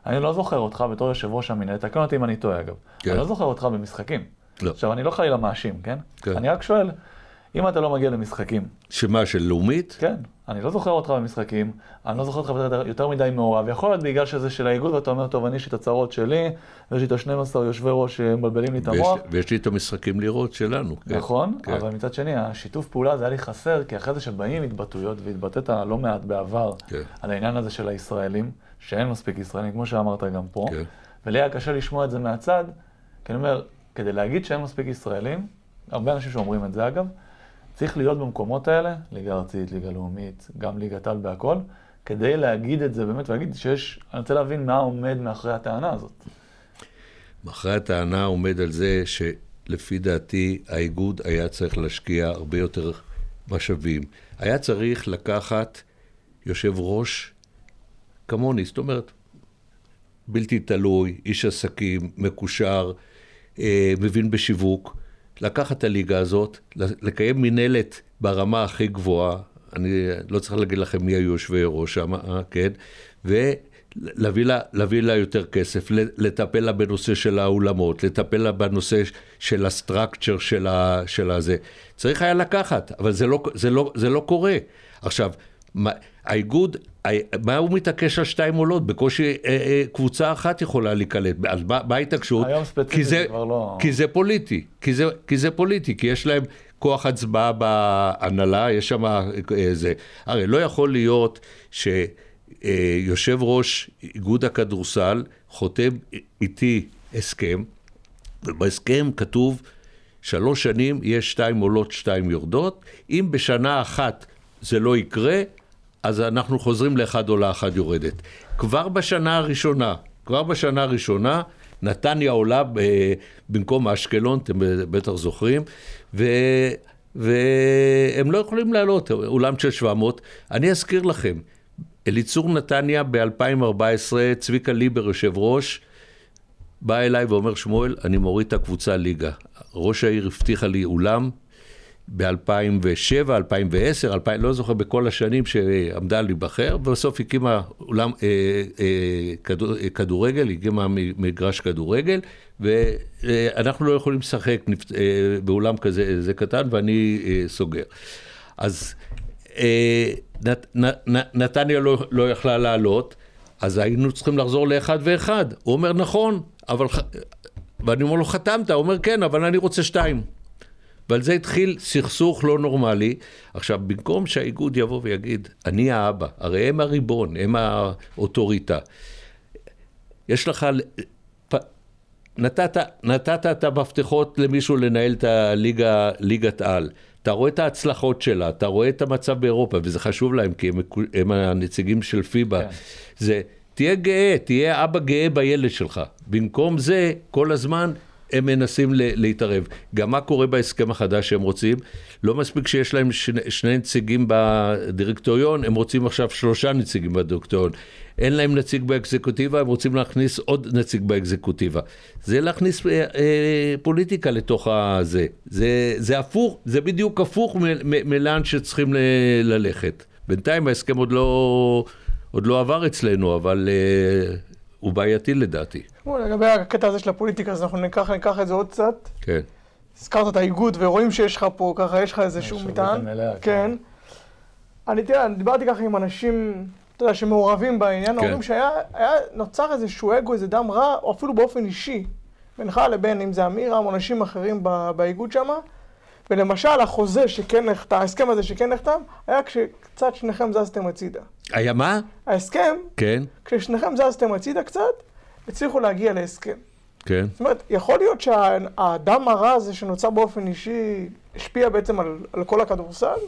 אני לא זוכר אותך בתור יושב ראש המינהלת, תקן אותי אם אני טועה אגב, כן. אני לא זוכר אותך במשחקים. לא. עכשיו, אני לא חלילה מאשים, כן? כן. אני רק שואל, אם אתה לא מגיע למשחקים, שמה, של לאומית? כן, אני לא זוכר אותך במשחקים, אני לא זוכר אותך יותר- מדי מעורב, יכול להיות בגלל שזה של האיגוד ואתה אומר, טוב, אני יש לי את הצרות שלי, ויש לי את ה-12 יושבי ראש שמבלבלים לי את המוח. ויש לי את המשחקים לראות שלנו. כן. נכון, כן. אבל מצד שני, השיתוף פעולה הזה היה לי חסר, כי אחרי זה שבאים התבטאויות, והתבטאת לא מעט בעבר, כן. על העניין הזה של הישראלים, שאין מספיק ישראלים, כמו שאמרת גם פה, כן. ולי היה קשה לשמוע את זה מהצד, כי אני אומר, כדי להגיד שאין מספיק ישראלים, הרבה אנשים שאומרים את זה אגב, צריך להיות במקומות האלה, ליגה ארצית, ליגה לאומית, גם ליגת על בהכל, כדי להגיד את זה באמת, ולהגיד שיש, אני רוצה להבין מה עומד מאחורי הטענה הזאת. מאחורי הטענה עומד על זה שלפי דעתי האיגוד היה צריך להשקיע הרבה יותר משאבים. היה צריך לקחת יושב ראש כמוני, זאת אומרת, בלתי תלוי, איש עסקים, מקושר, אה, מבין בשיווק, לקחת את הליגה הזאת, לקיים מינהלת ברמה הכי גבוהה, אני לא צריך להגיד לכם מי היו יושבי ראש שם, אה, כן? ולהביא לה, להביא לה יותר כסף, לטפל לה בנושא של האולמות, לטפל לה בנושא של הסטרקצ'ר של, ה, של הזה. צריך היה לקחת, אבל זה לא, זה לא, זה לא קורה. עכשיו, האיגוד, מה הוא מתעקש על שתיים עולות? בקושי אה, אה, קבוצה אחת יכולה להיקלט. אז מה ההתעקשות? היום ספציפית זה כבר לא... כי זה פוליטי, כי זה, כי זה פוליטי, כי יש להם כוח הצבעה בהנהלה, יש שם איזה... אה, הרי לא יכול להיות שיושב ראש איגוד הכדורסל חותם איתי הסכם, ובהסכם כתוב שלוש שנים יש שתיים עולות, שתיים יורדות, אם בשנה אחת זה לא יקרה, אז אנחנו חוזרים לאחד עולה, אחת יורדת. כבר בשנה הראשונה, כבר בשנה הראשונה, נתניה עולה ב, במקום אשקלון, אתם בטח זוכרים, ו, והם לא יכולים לעלות, אולם של 700. אני אזכיר לכם, אליצור נתניה ב-2014, צביקה ליבר, יושב ראש, בא אליי ואומר, שמואל, אני מוריד את הקבוצה ליגה. ראש העיר הבטיחה לי אולם, ב-2007, 2010, 2000, לא זוכר, בכל השנים שעמדה להיבחר, ובסוף הקימה אולם אה, אה, כדור, אה, כדורגל, הקימה מגרש כדורגל, ואנחנו לא יכולים לשחק אה, באולם כזה זה קטן, ואני אה, סוגר. אז אה, נת, נת, נתניה לא, לא יכלה לעלות, אז היינו צריכים לחזור לאחד ואחד. הוא אומר, נכון, אבל... ואני אומר לו, חתמת? הוא אומר, כן, אבל אני רוצה שתיים. ועל זה התחיל סכסוך לא נורמלי. עכשיו, במקום שהאיגוד יבוא ויגיד, אני האבא, הרי הם הריבון, הם האוטוריטה. יש לך, נתת, נתת את המפתחות למישהו לנהל את הליגה, ליגת על. אתה רואה את ההצלחות שלה, אתה רואה את המצב באירופה, וזה חשוב להם, כי הם, הם הנציגים של פיבה. כן. זה, תהיה גאה, תהיה אבא גאה בילד שלך. במקום זה, כל הזמן הם מנסים להתערב. גם מה קורה בהסכם החדש שהם רוצים? לא מספיק שיש להם שני, שני נציגים בדירקטוריון, הם רוצים עכשיו שלושה נציגים בדירקטוריון. אין להם נציג באקזקוטיבה, הם רוצים להכניס עוד נציג באקזקוטיבה. זה להכניס אה, אה, פוליטיקה לתוך הזה. זה, זה הפוך, זה בדיוק הפוך מלאן שצריכים ל, ללכת. בינתיים ההסכם עוד לא, עוד לא עבר אצלנו, אבל אה, הוא בעייתי לדעתי. לגבי הקטע הזה של הפוליטיקה, אז אנחנו ניקח, ניקח את זה עוד קצת. כן. הזכרת את האיגוד, ורואים שיש לך פה, ככה, יש לך איזשהו מטען. כן. כן. אני, תראה, אני דיברתי ככה עם אנשים, אתה יודע, שמעורבים בעניין, כן. אומרים שהיה נוצר איזשהו אגו, איזה דם רע, או אפילו באופן אישי, בינך לבין, אם זה אמירם או אנשים אחרים באיגוד שם. ולמשל, החוזה שכן נחתם, ההסכם הזה שכן נחתם, היה כשקצת שניכם זזתם הצידה. היה מה? ההסכם, כן. כששניכם זזתם הצידה קצת, הצליחו להגיע להסכם. כן. זאת אומרת, יכול להיות שהאדם הרע הזה שנוצר באופן אישי, השפיע בעצם על, על כל הכדורסל?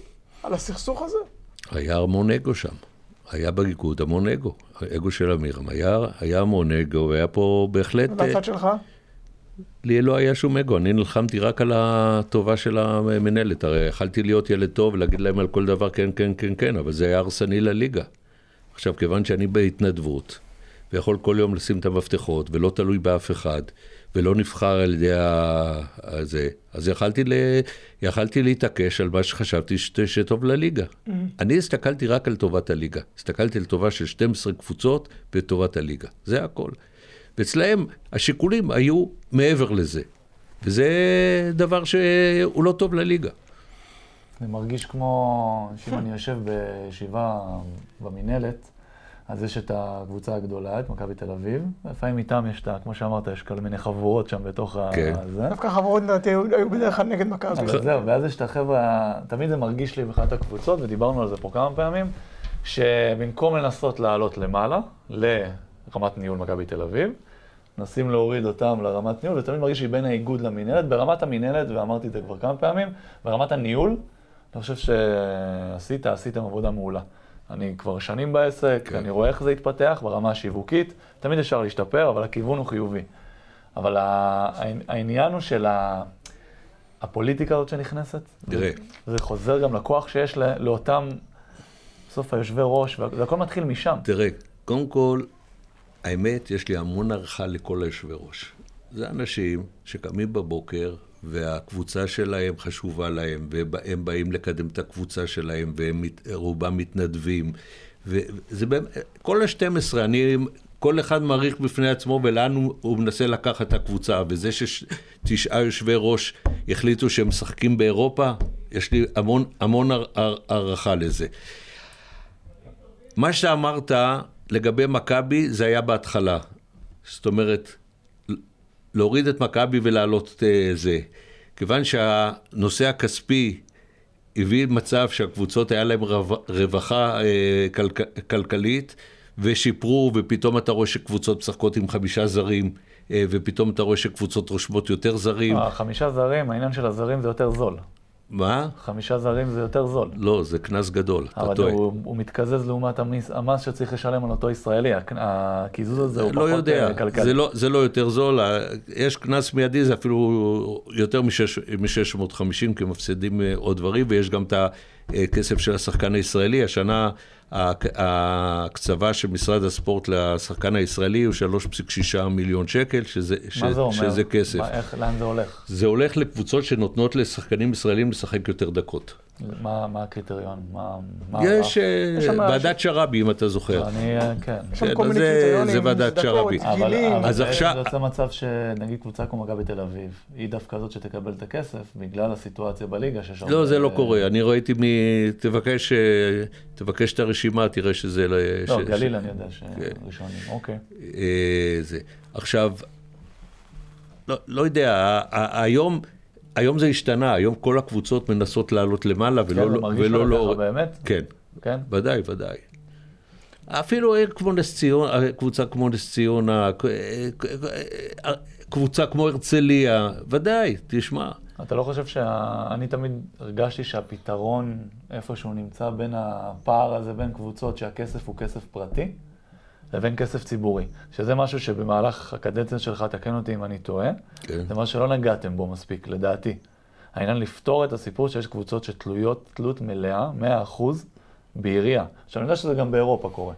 על הסכסוך הזה? היה המון אגו שם. היה באיגוד המון אגו. האגו של אמירם היה, היה המון אגו, והיה פה בהחלט... והצד uh, שלך? לי לא היה שום אגו, אני נלחמתי רק על הטובה של המנהלת. הרי יכלתי להיות ילד טוב ולהגיד להם על כל דבר כן, כן, כן, כן, אבל זה היה הרסני לליגה. עכשיו, כיוון שאני בהתנדבות, ויכול כל יום לשים את המפתחות, ולא תלוי באף אחד, ולא נבחר על ידי הזה, אז יכלתי, ל... יכלתי להתעקש על מה שחשבתי ש... שטוב לליגה. Mm-hmm. אני הסתכלתי רק על טובת הליגה. הסתכלתי על טובה של 12 קבוצות וטובת הליגה. זה הכל. ואצלהם השיקולים היו מעבר לזה. וזה דבר שהוא לא טוב לליגה. זה מרגיש כמו שאם אני יושב בישיבה במינהלת, אז יש את הקבוצה הגדולה, את מכבי תל אביב, ולפעמים איתם יש את ה... כמו שאמרת, יש כל מיני חבורות שם בתוך כן. הזה. דווקא חבורות לדעתי היו בדרך כלל נגד מכבי. אבל זהו, ואז יש את החבר'ה, תמיד זה מרגיש לי באחת הקבוצות, ודיברנו על זה פה כמה פעמים, שבמקום לנסות לעלות למעלה, לרמת ניהול מכבי תל אביב, מנסים להוריד אותם לרמת ניהול, ותמיד מרגיש לי בין האיגוד למינהלת. ברמת המינהלת, ואמרתי את זה כבר כמה פעמים, ברמת הניהול, אני חושב שעשית, עשיתם עבודה מעולה. אני כבר שנים בעסק, כן. אני רואה איך זה התפתח ברמה השיווקית, תמיד אפשר להשתפר, אבל הכיוון הוא חיובי. אבל העניין הוא של הפוליטיקה הזאת שנכנסת, תראה. זה חוזר גם לכוח שיש לאותם, בסוף היושבי ראש, וזה הכל מתחיל משם. תראה, קודם כל, האמת, יש לי המון הערכה לכל היושבי ראש. זה אנשים שקמים בבוקר, והקבוצה שלהם חשובה להם, והם באים לקדם את הקבוצה שלהם, והם רובם מתנדבים. וזה באמת, כל ה-12, אני, כל אחד מעריך בפני עצמו ולאן הוא, הוא מנסה לקחת את הקבוצה, וזה שתשעה יושבי ראש החליטו שהם משחקים באירופה, יש לי המון, המון הערכה לזה. מה שאמרת לגבי מכבי, זה היה בהתחלה. זאת אומרת, להוריד את מכבי ולהעלות את אה, זה. כיוון שהנושא הכספי הביא מצב שהקבוצות היה להם רווחה אה, כלכלית ושיפרו, ופתאום אתה רואה שקבוצות משחקות עם חמישה זרים, אה, ופתאום אתה רואה שקבוצות רושמות יותר זרים. חמישה זרים, העניין של הזרים זה יותר זול. מה? חמישה זרים זה יותר זול. לא, זה קנס גדול, אתה טועה. אבל הוא, הוא מתקזז לעומת המס, המס שצריך לשלם על אותו ישראלי, הקיזוז הזה הוא לא פחות יודע, אה, כלכלי. זה לא, זה לא יותר זול, יש קנס מיידי, זה אפילו יותר מ-650, כי מפסידים אה, עוד דברים, ויש גם את הכסף של השחקן הישראלי. השנה ההקצבה של משרד הספורט לשחקן הישראלי הוא 3.6 מיליון שקל, שזה, ש, זה אומר? שזה כסף. מה, איך, לאן זה הולך? זה הולך לקבוצות שנותנות לשחקנים ישראלים לשחק יותר דקות. מה, מה הקריטריון? מה, מה יש, אה, יש ועדת שרעבי, אם אתה זוכר. אני, אה, כן. יש שם כל מיני קריטריונים, זה ועדת שרעבי. אבל, אבל אז עכשיו... זה יוצא מצב שנגיד קבוצה כמו מכבי תל אביב, היא דווקא זאת שתקבל את הכסף, בגלל הסיטואציה בליגה שיש הרבה... לא, זה לא קורה. אני ראיתי מ... תבקש, אה, תבקש את הרשימה, תראה שזה לא... לא, גליל אני יודע שראשונים, כן. אוקיי. זה. עכשיו, לא, לא יודע, היום... היום זה השתנה, היום כל הקבוצות מנסות לעלות למעלה ולא... כן, זה מרגיש לך לא... באמת? כן. כן? ודאי, ודאי. אפילו עיר כמו נס ציונה, קבוצה כמו נס ציונה, קבוצה כמו הרצליה, ודאי, תשמע. אתה לא חושב שה... אני תמיד הרגשתי שהפתרון איפשהו נמצא בין הפער הזה בין קבוצות שהכסף הוא כסף פרטי לבין כסף ציבורי. שזה משהו שבמהלך הקדנציה שלך, תקן אותי אם אני טועה, כן. זה משהו שלא נגעתם בו מספיק, לדעתי. העניין לפתור את הסיפור שיש קבוצות שתלויות תלות מלאה, 100% בעירייה. עכשיו, אני יודע שזה גם באירופה קורה.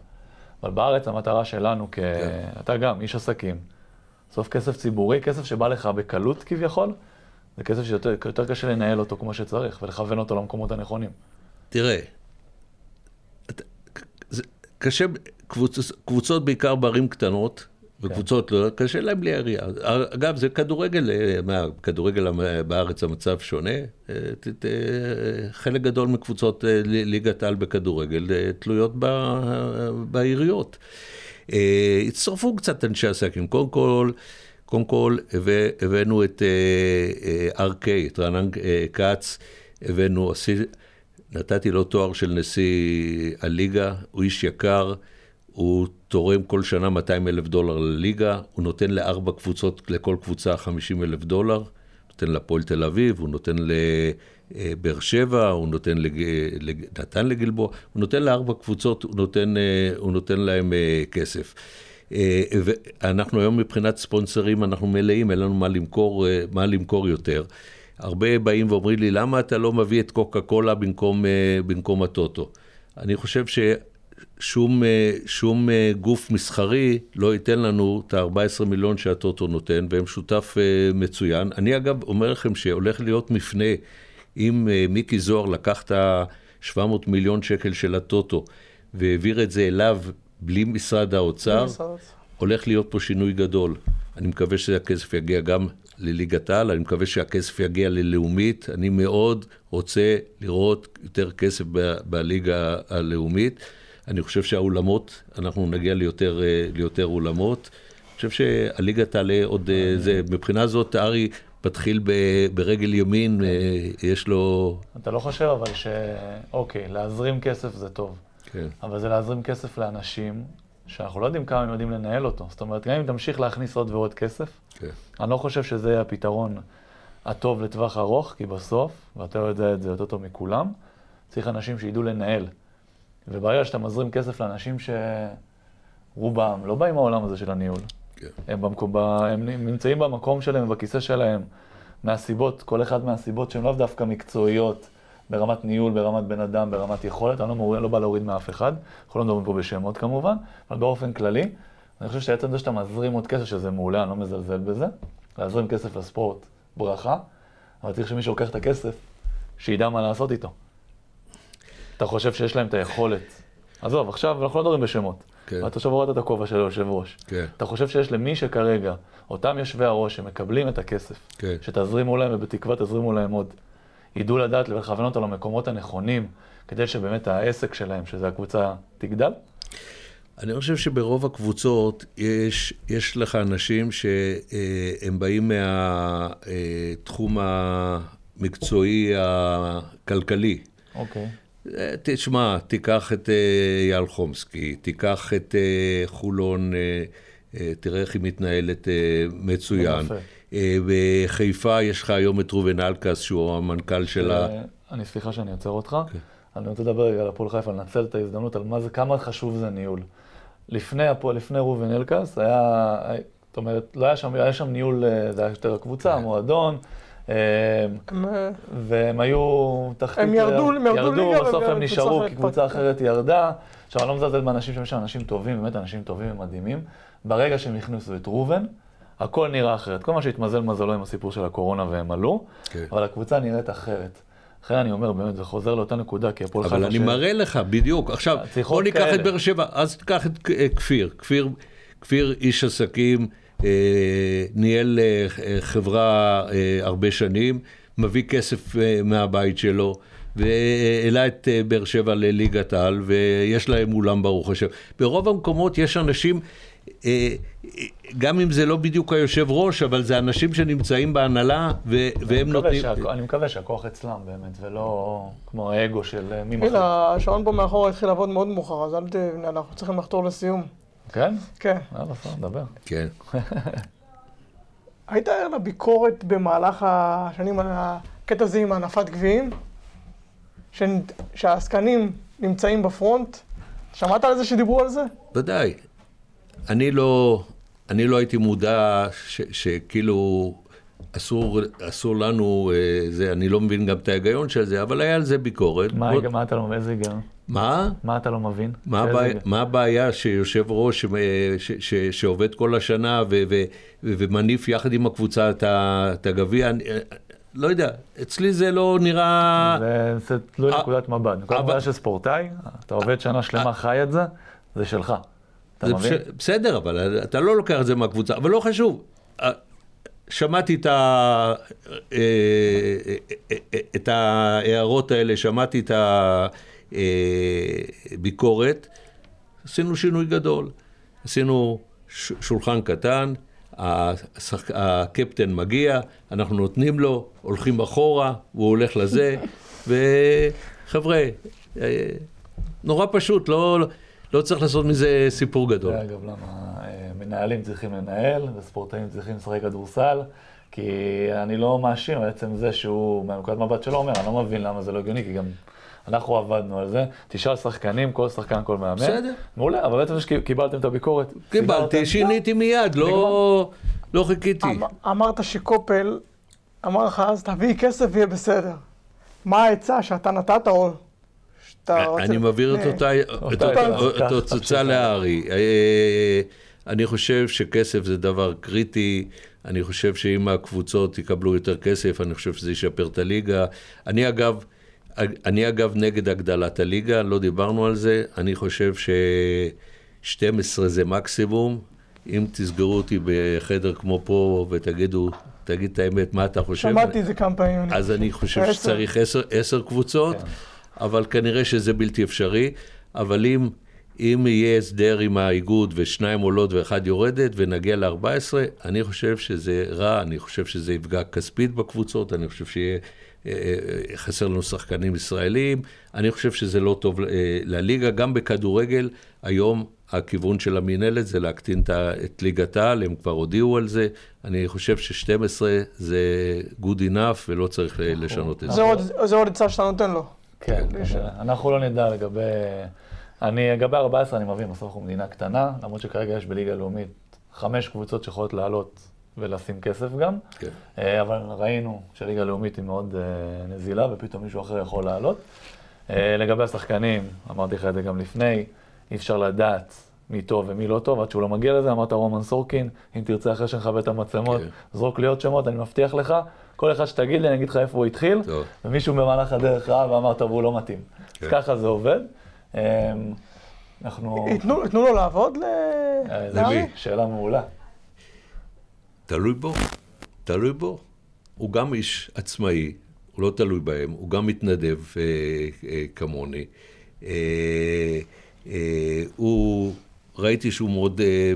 אבל בארץ המטרה שלנו, כ... כן. אתה גם איש עסקים, בסוף כסף ציבורי, כסף שבא לך בקלות כביכול, זה כסף שיותר קשה לנהל אותו כמו שצריך ולכוון אותו למקומות הנכונים. תראה, זה קשה, קבוצ, קבוצות בעיקר בערים קטנות, וקבוצות כן. לא, קשה להם בלי עירייה. אגב, זה כדורגל, אה, מה, כדורגל בארץ המצב שונה. אה, חלק גדול מקבוצות אה, ליגת על בכדורגל תלויות בעיריות. הצטרפו קצת אנשי עסקים. קודם כל, קודם כל הבאנו את RK, את רענן כץ, הבאנו, נתתי לו תואר של נשיא הליגה, הוא איש יקר. הוא תורם כל שנה 200 אלף דולר לליגה, הוא נותן לארבע קבוצות, לכל קבוצה 50 אלף דולר, נותן לפועל תל אביב, הוא נותן לבאר שבע, הוא נותן, לג... נתן לגלבוע, הוא נותן לארבע קבוצות, הוא נותן, הוא נותן להם אה, כסף. אה, ואנחנו היום מבחינת ספונסרים, אנחנו מלאים, אין לנו מה למכור, אה, מה למכור יותר. הרבה באים ואומרים לי, למה אתה לא מביא את קוקה קולה במקום, במקום הטוטו? אני חושב ש... שום, אה, אה, גוף מסחרי לא ייתן לנו את ה-14 מיליון שהטוטו נותן, והם שותף אה, מצוין. אני אגב אומר לכם שהולך להיות מפנה, אם מיקי זוהר לקח את ה-700 מיליון שקל של הטוטו והעביר את זה אליו בלי משרד האוצר, הולך להיות פה שינוי גדול. אני מקווה שהכסף יגיע גם לליגת העל, אני מקווה שהכסף יגיע ללאומית. אני מאוד רוצה לראות יותר כסף בליגה הלאומית. אני חושב שהאולמות, אנחנו נגיע ליותר, אה, ליותר אולמות. אני חושב שהליגה תעלה עוד, אה, זה, מבחינה זאת, ארי מתחיל ברגל ימין, אה, יש לו... אתה לא חושב אבל ש... אוקיי, להזרים כסף זה טוב. כן. אבל זה להזרים כסף לאנשים שאנחנו לא יודעים כמה הם יודעים לנהל אותו. זאת אומרת, גם אם תמשיך להכניס עוד ועוד כסף, כן. אני לא חושב שזה יהיה הפתרון הטוב לטווח ארוך, כי בסוף, ואתה יודע את זה יותר טוב מכולם, צריך אנשים שידעו לנהל. וברגע שאתה מזרים כסף לאנשים שרובם לא באים מהעולם הזה של הניהול, כן. הם, במקום, הם נמצאים במקום שלהם ובכיסא שלהם, מהסיבות, כל אחד מהסיבות שהן לאו דווקא מקצועיות ברמת ניהול, ברמת בן אדם, ברמת יכולת, אני לא, לא בא להוריד מאף אחד, אנחנו לא מדברים פה בשמות כמובן, אבל באופן כללי, אני חושב שעצם זה שאתה מזרים עוד כסף, שזה מעולה, אני לא מזלזל בזה, להזרים כסף לספורט, ברכה, אבל צריך שמי שלוקח את הכסף, שידע מה לעשות איתו. אתה חושב שיש להם את היכולת. עזוב, עכשיו אנחנו לא מדברים בשמות. כן. אתה עכשיו הורדת את הכובע של היושב ראש. כן. אתה חושב שיש למי שכרגע, אותם יושבי הראש שמקבלים את הכסף, כן. שתזרימו להם ובתקווה תזרימו להם עוד, ידעו לדעת ולכוון אותו למקומות הנכונים, כדי שבאמת העסק שלהם, שזה הקבוצה, תגדל? אני חושב שברוב הקבוצות יש, יש לך אנשים שהם באים מהתחום המקצועי הכלכלי. אוקיי. אה, תשמע, תיקח את אה, אייל חומסקי, תיקח את אה, חולון, תראה איך היא מתנהלת מצוין. יפה. בחיפה יש לך היום את ראובן אלקס, שהוא המנכ"ל של ה... אני סליחה שאני עוצר אותך. אני רוצה לדבר רגע על הפועל חיפה, לנצל את ההזדמנות על מה זה, כמה חשוב זה ניהול. לפני הפועל, לפני ראובן אלקס, היה, זאת אומרת, לא היה שם, היה שם ניהול, זה היה יותר הקבוצה, המועדון. אה, הם, אה, והם היו תחתית... הם ירדו- הם ירדו ליגה, בסוף וקבוצה הם נשארו, כי קבוצה. אחרת ירדה. עכשיו, אני לא מזלזל באנשים שם, יש שם אנשים טובים, באמת אנשים טובים ומדהימים. ברגע שהם הכניסו את ראובן, הכל נראה אחרת. כל מה שהתמזל מזלו עם הסיפור של הקורונה והם עלו, כן. אבל הקבוצה נראית אחרת. לכן אני אומר, באמת, זה חוזר לאותה נקודה, כי הפועל אבל אני ש- מראה לך, בדיוק. עכשיו, בוא ניקח כאלה. את באר שבע, אז תיקח את אה, כפיר. כפיר, כפיר איש עסקים, אה, ניהל אה, חברה אה, הרבה שנים, מביא כסף אה, מהבית שלו. והעלה את אה, באר שבע לליגת העל, ויש להם אולם ברוך השם. ברוב המקומות יש אנשים, גם אם זה לא בדיוק היושב ראש, אבל זה אנשים שנמצאים בהנהלה, ו- והם נותנים... שהכ- אני מקווה שהכוח אצלם באמת, ולא כמו האגו של אה, מי הנה, מחליט. השעון פה מאחור התחיל לעבוד מאוד מאוחר, אז אל תבנה, אנחנו צריכים לחתור לסיום. כן? כן. יאללה, בסדר, נדבר. כן. היית ער לביקורת במהלך השנים על הקטע הזה עם הנפת גביעים? ש- שהעסקנים נמצאים בפרונט? שמעת על זה שדיברו על זה? ודאי. אני לא, אני לא הייתי מודע ש, שכאילו אסור, אסור לנו, אה, זה, אני לא מבין גם את ההיגיון של זה, אבל היה על זה ביקורת. מה בוא- מה אתה לא מבין? איזה היגיון? מה? מה אתה לא מבין? מה הבעיה, היגיון? מה הבעיה שיושב ראש ש, ש, ש, שעובד כל השנה ו, ו, ו, ומניף יחד עם הקבוצה את הגביע? אני- לא יודע, אצלי זה לא נראה... זה- זה תלוי אה, נקודת מבט. נקודת מבט של ספורטאי, אתה עובד שנה שלמה, חי את זה, זה שלך. אתה מבין? בש- בסדר, אבל אתה לא לוקח את זה מהקבוצה, אבל לא חשוב. אה, שמעתי את, ה... אה, אה, את ההערות האלה, שמעתי את הביקורת, עשינו שינוי גדול. עשינו שולחן קטן, השחק... הקפטן מגיע, אנחנו נותנים לו, הולכים אחורה, הוא הולך לזה, וחבר'ה, נורא פשוט, לא, לא צריך לעשות מזה סיפור גדול. זה אגב למה אה, מנהלים צריכים לנהל וספורטאים צריכים לשחק כדורסל, כי אני לא מאשים על עצם זה שהוא, מהנקודת מבט שלו אומר, אני לא מבין למה זה לא הגיוני, כי גם אנחנו עבדנו על זה. תשאל שחקנים, כל שחקן, כל מאמן. בסדר. מעולה, אבל בעצם שקיבלתם את הביקורת. קיבלתי, שיניתי מיד, לא, לא חיכיתי. אמ- אמרת שקופל אמר לך אז תביא כסף ויהיה בסדר. מה העצה שאתה נתת או. אני מעביר את אה, אותה התוצאה לארי. אה, אני חושב שכסף זה דבר קריטי, אני חושב שאם הקבוצות יקבלו יותר כסף, אני חושב שזה ישפר את הליגה. אני אגב, אני אגב נגד הגדלת הליגה, לא דיברנו על זה, אני חושב ש-12 זה מקסימום. אם תסגרו אותי בחדר כמו פה ותגידו, תגיד את האמת, מה אתה חושב? שמעתי את זה כמה פעמים. אז אני חושב. שצריך עשר, עשר קבוצות, כן. אבל כנראה שזה בלתי אפשרי. אבל אם, אם יהיה הסדר עם האיגוד ושניים עולות ואחד יורדת ונגיע ל-14, אני חושב שזה רע, אני חושב שזה יפגע כספית בקבוצות, אני חושב שיהיה... אה, אה, חסר לנו שחקנים ישראלים, אני חושב שזה לא טוב אה, לליגה, גם בכדורגל, היום הכיוון של המינהלת זה להקטין את ליגת העל, הם כבר הודיעו על זה, אני חושב ש-12 זה good enough ולא צריך אה, לשנות את זה זה. עוד עצה שאתה נותן לו. כן, יש- אבל אנחנו לא נדע לגבי... אני, לגבי 14 אני מבין, בסוף אנחנו מדינה קטנה, למרות שכרגע יש בליגה הלאומית חמש קבוצות שיכולות לעלות ולשים כסף גם. כן. אה, אבל ראינו שהליגה הלאומית היא מאוד אה, נזילה, ופתאום מישהו אחר יכול לעלות. אה, לגבי השחקנים, אמרתי לך את זה גם לפני, אי אפשר לדעת מי טוב ומי לא טוב, עד שהוא לא מגיע לזה, אמרת רומן סורקין, אם תרצה אחרי שנכבה את המצלמות, כן. זרוק לי עוד שמות, אני מבטיח לך, כל אחד שתגיד לי, אני אגיד לך איפה הוא התחיל, טוב. ומישהו במהלך הדרך ראה ואמר, טוב, הוא לא מתאים. כן. אז ככה זה עובד. אה, אנחנו... ייתנו ייתנו לו לעבוד ל... אה? למי? שאלה מעולה. תלוי בו, תלוי בו. הוא גם איש עצמאי, הוא לא תלוי בהם, הוא גם מתנדב אה, אה, כמוני. אה, אה, הוא, ראיתי שהוא מאוד אה,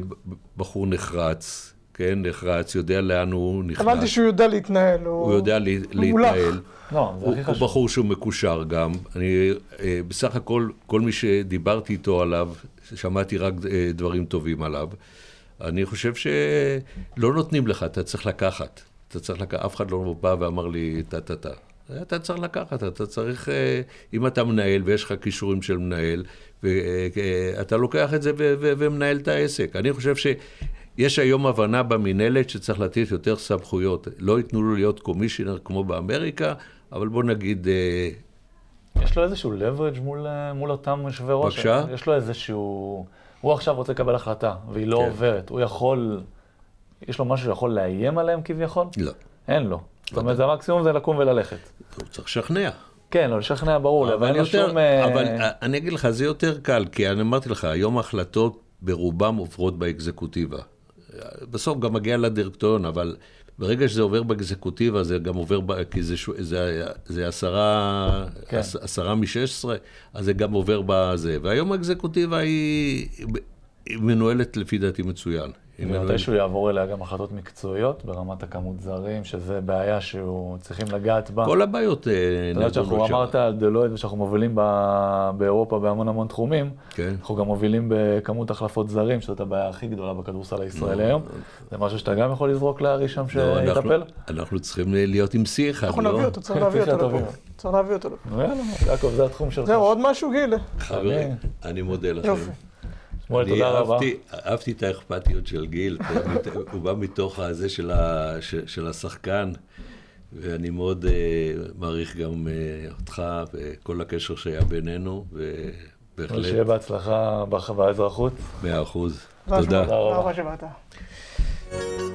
בחור נחרץ, כן, נחרץ, יודע לאן הוא נכנס. הבנתי שהוא יודע להתנהל. הוא יודע לה-. להתנהל. לא, הוא, הוא. בחור שהוא מקושר גם. אני, אה, בסך הכל, כל מי שדיברתי איתו עליו, שמעתי רק אה, דברים טובים עליו. אני חושב שלא נותנים לך, אתה צריך לקחת. אתה צריך לקחת, אף אחד לא בא ואמר לי טה-טה-טה. אתה צריך לקחת, אתה צריך, אה, אם אתה מנהל ויש לך כישורים של מנהל, ואתה לוקח את זה ו- ו- ומנהל את העסק. אני חושב שיש היום הבנה במינהלת שצריך לתת יותר סמכויות. לא ייתנו לו להיות קומישיונר כמו באמריקה, אבל בוא נגיד, אה, יש לו איזשהו leverage מול, אה, מול אותם יושבי ראש? בבקשה? יש לו איזשהו... הוא עכשיו רוצה לקבל החלטה, והיא לא כן. עוברת. הוא יכול... יש לו משהו שיכול לאיים עליהם כביכול? לא. אין לו. זאת אומרת, זה המקסימום זה לקום וללכת. הוא צריך לשכנע. כן, לא, לשכנע ברור לי, אבל אין לו שום... אה, אבל אני אגיד לך, זה יותר קל, כי אני אמרתי לך, היום ההחלטות ברובם עוברות באקזקוטיבה. בסוף גם מגיע לדירקטוריון, אבל ברגע שזה עובר באקזקוטיבה, זה גם עובר, ב, כי זה, זה, זה עשרה, כן. עש- עשרה משש עשרה, אז זה גם עובר בזה. והיום האקזקוטיבה היא, היא מנוהלת לפי דעתי מצוין. ומתישהו יעבור אליה גם החלטות מקצועיות ברמת הכמות זרים, שזה בעיה שהוא צריכים לגעת בה. כל הבעיות אה, אתה יודע שאנחנו נדונות שם. אמרת על דלויד ושאנחנו מובילים באירופה בהמון המון תחומים, כן. אנחנו גם מובילים בכמות החלפות זרים, שזאת הבעיה הכי גדולה בכדורסל הישראלי היום. זה משהו שאתה גם יכול לזרוק לארי שם לא, אנחנו- שיטפל? אנחנו צריכים להיות עם שיא אחד, אנחנו לא? נביא אותו, צריך להביא אותו. צריך להביא אותו יאללה, יעקב, זה התחום שלך. זהו, עוד משהו, גיל? חברים, אני מודה לכם. שמואל, אני תודה רבה. אהבתי, אהבתי את האכפתיות של גיל, הוא בא מתוך הזה של, ה, של, של השחקן, ואני מאוד uh, מעריך גם uh, אותך וכל הקשר שהיה בינינו, ובהחלט, שיהיה בהצלחה באזרחות. מאה אחוז. תודה תודה. שמואל. רבה. תודה רבה שבאת.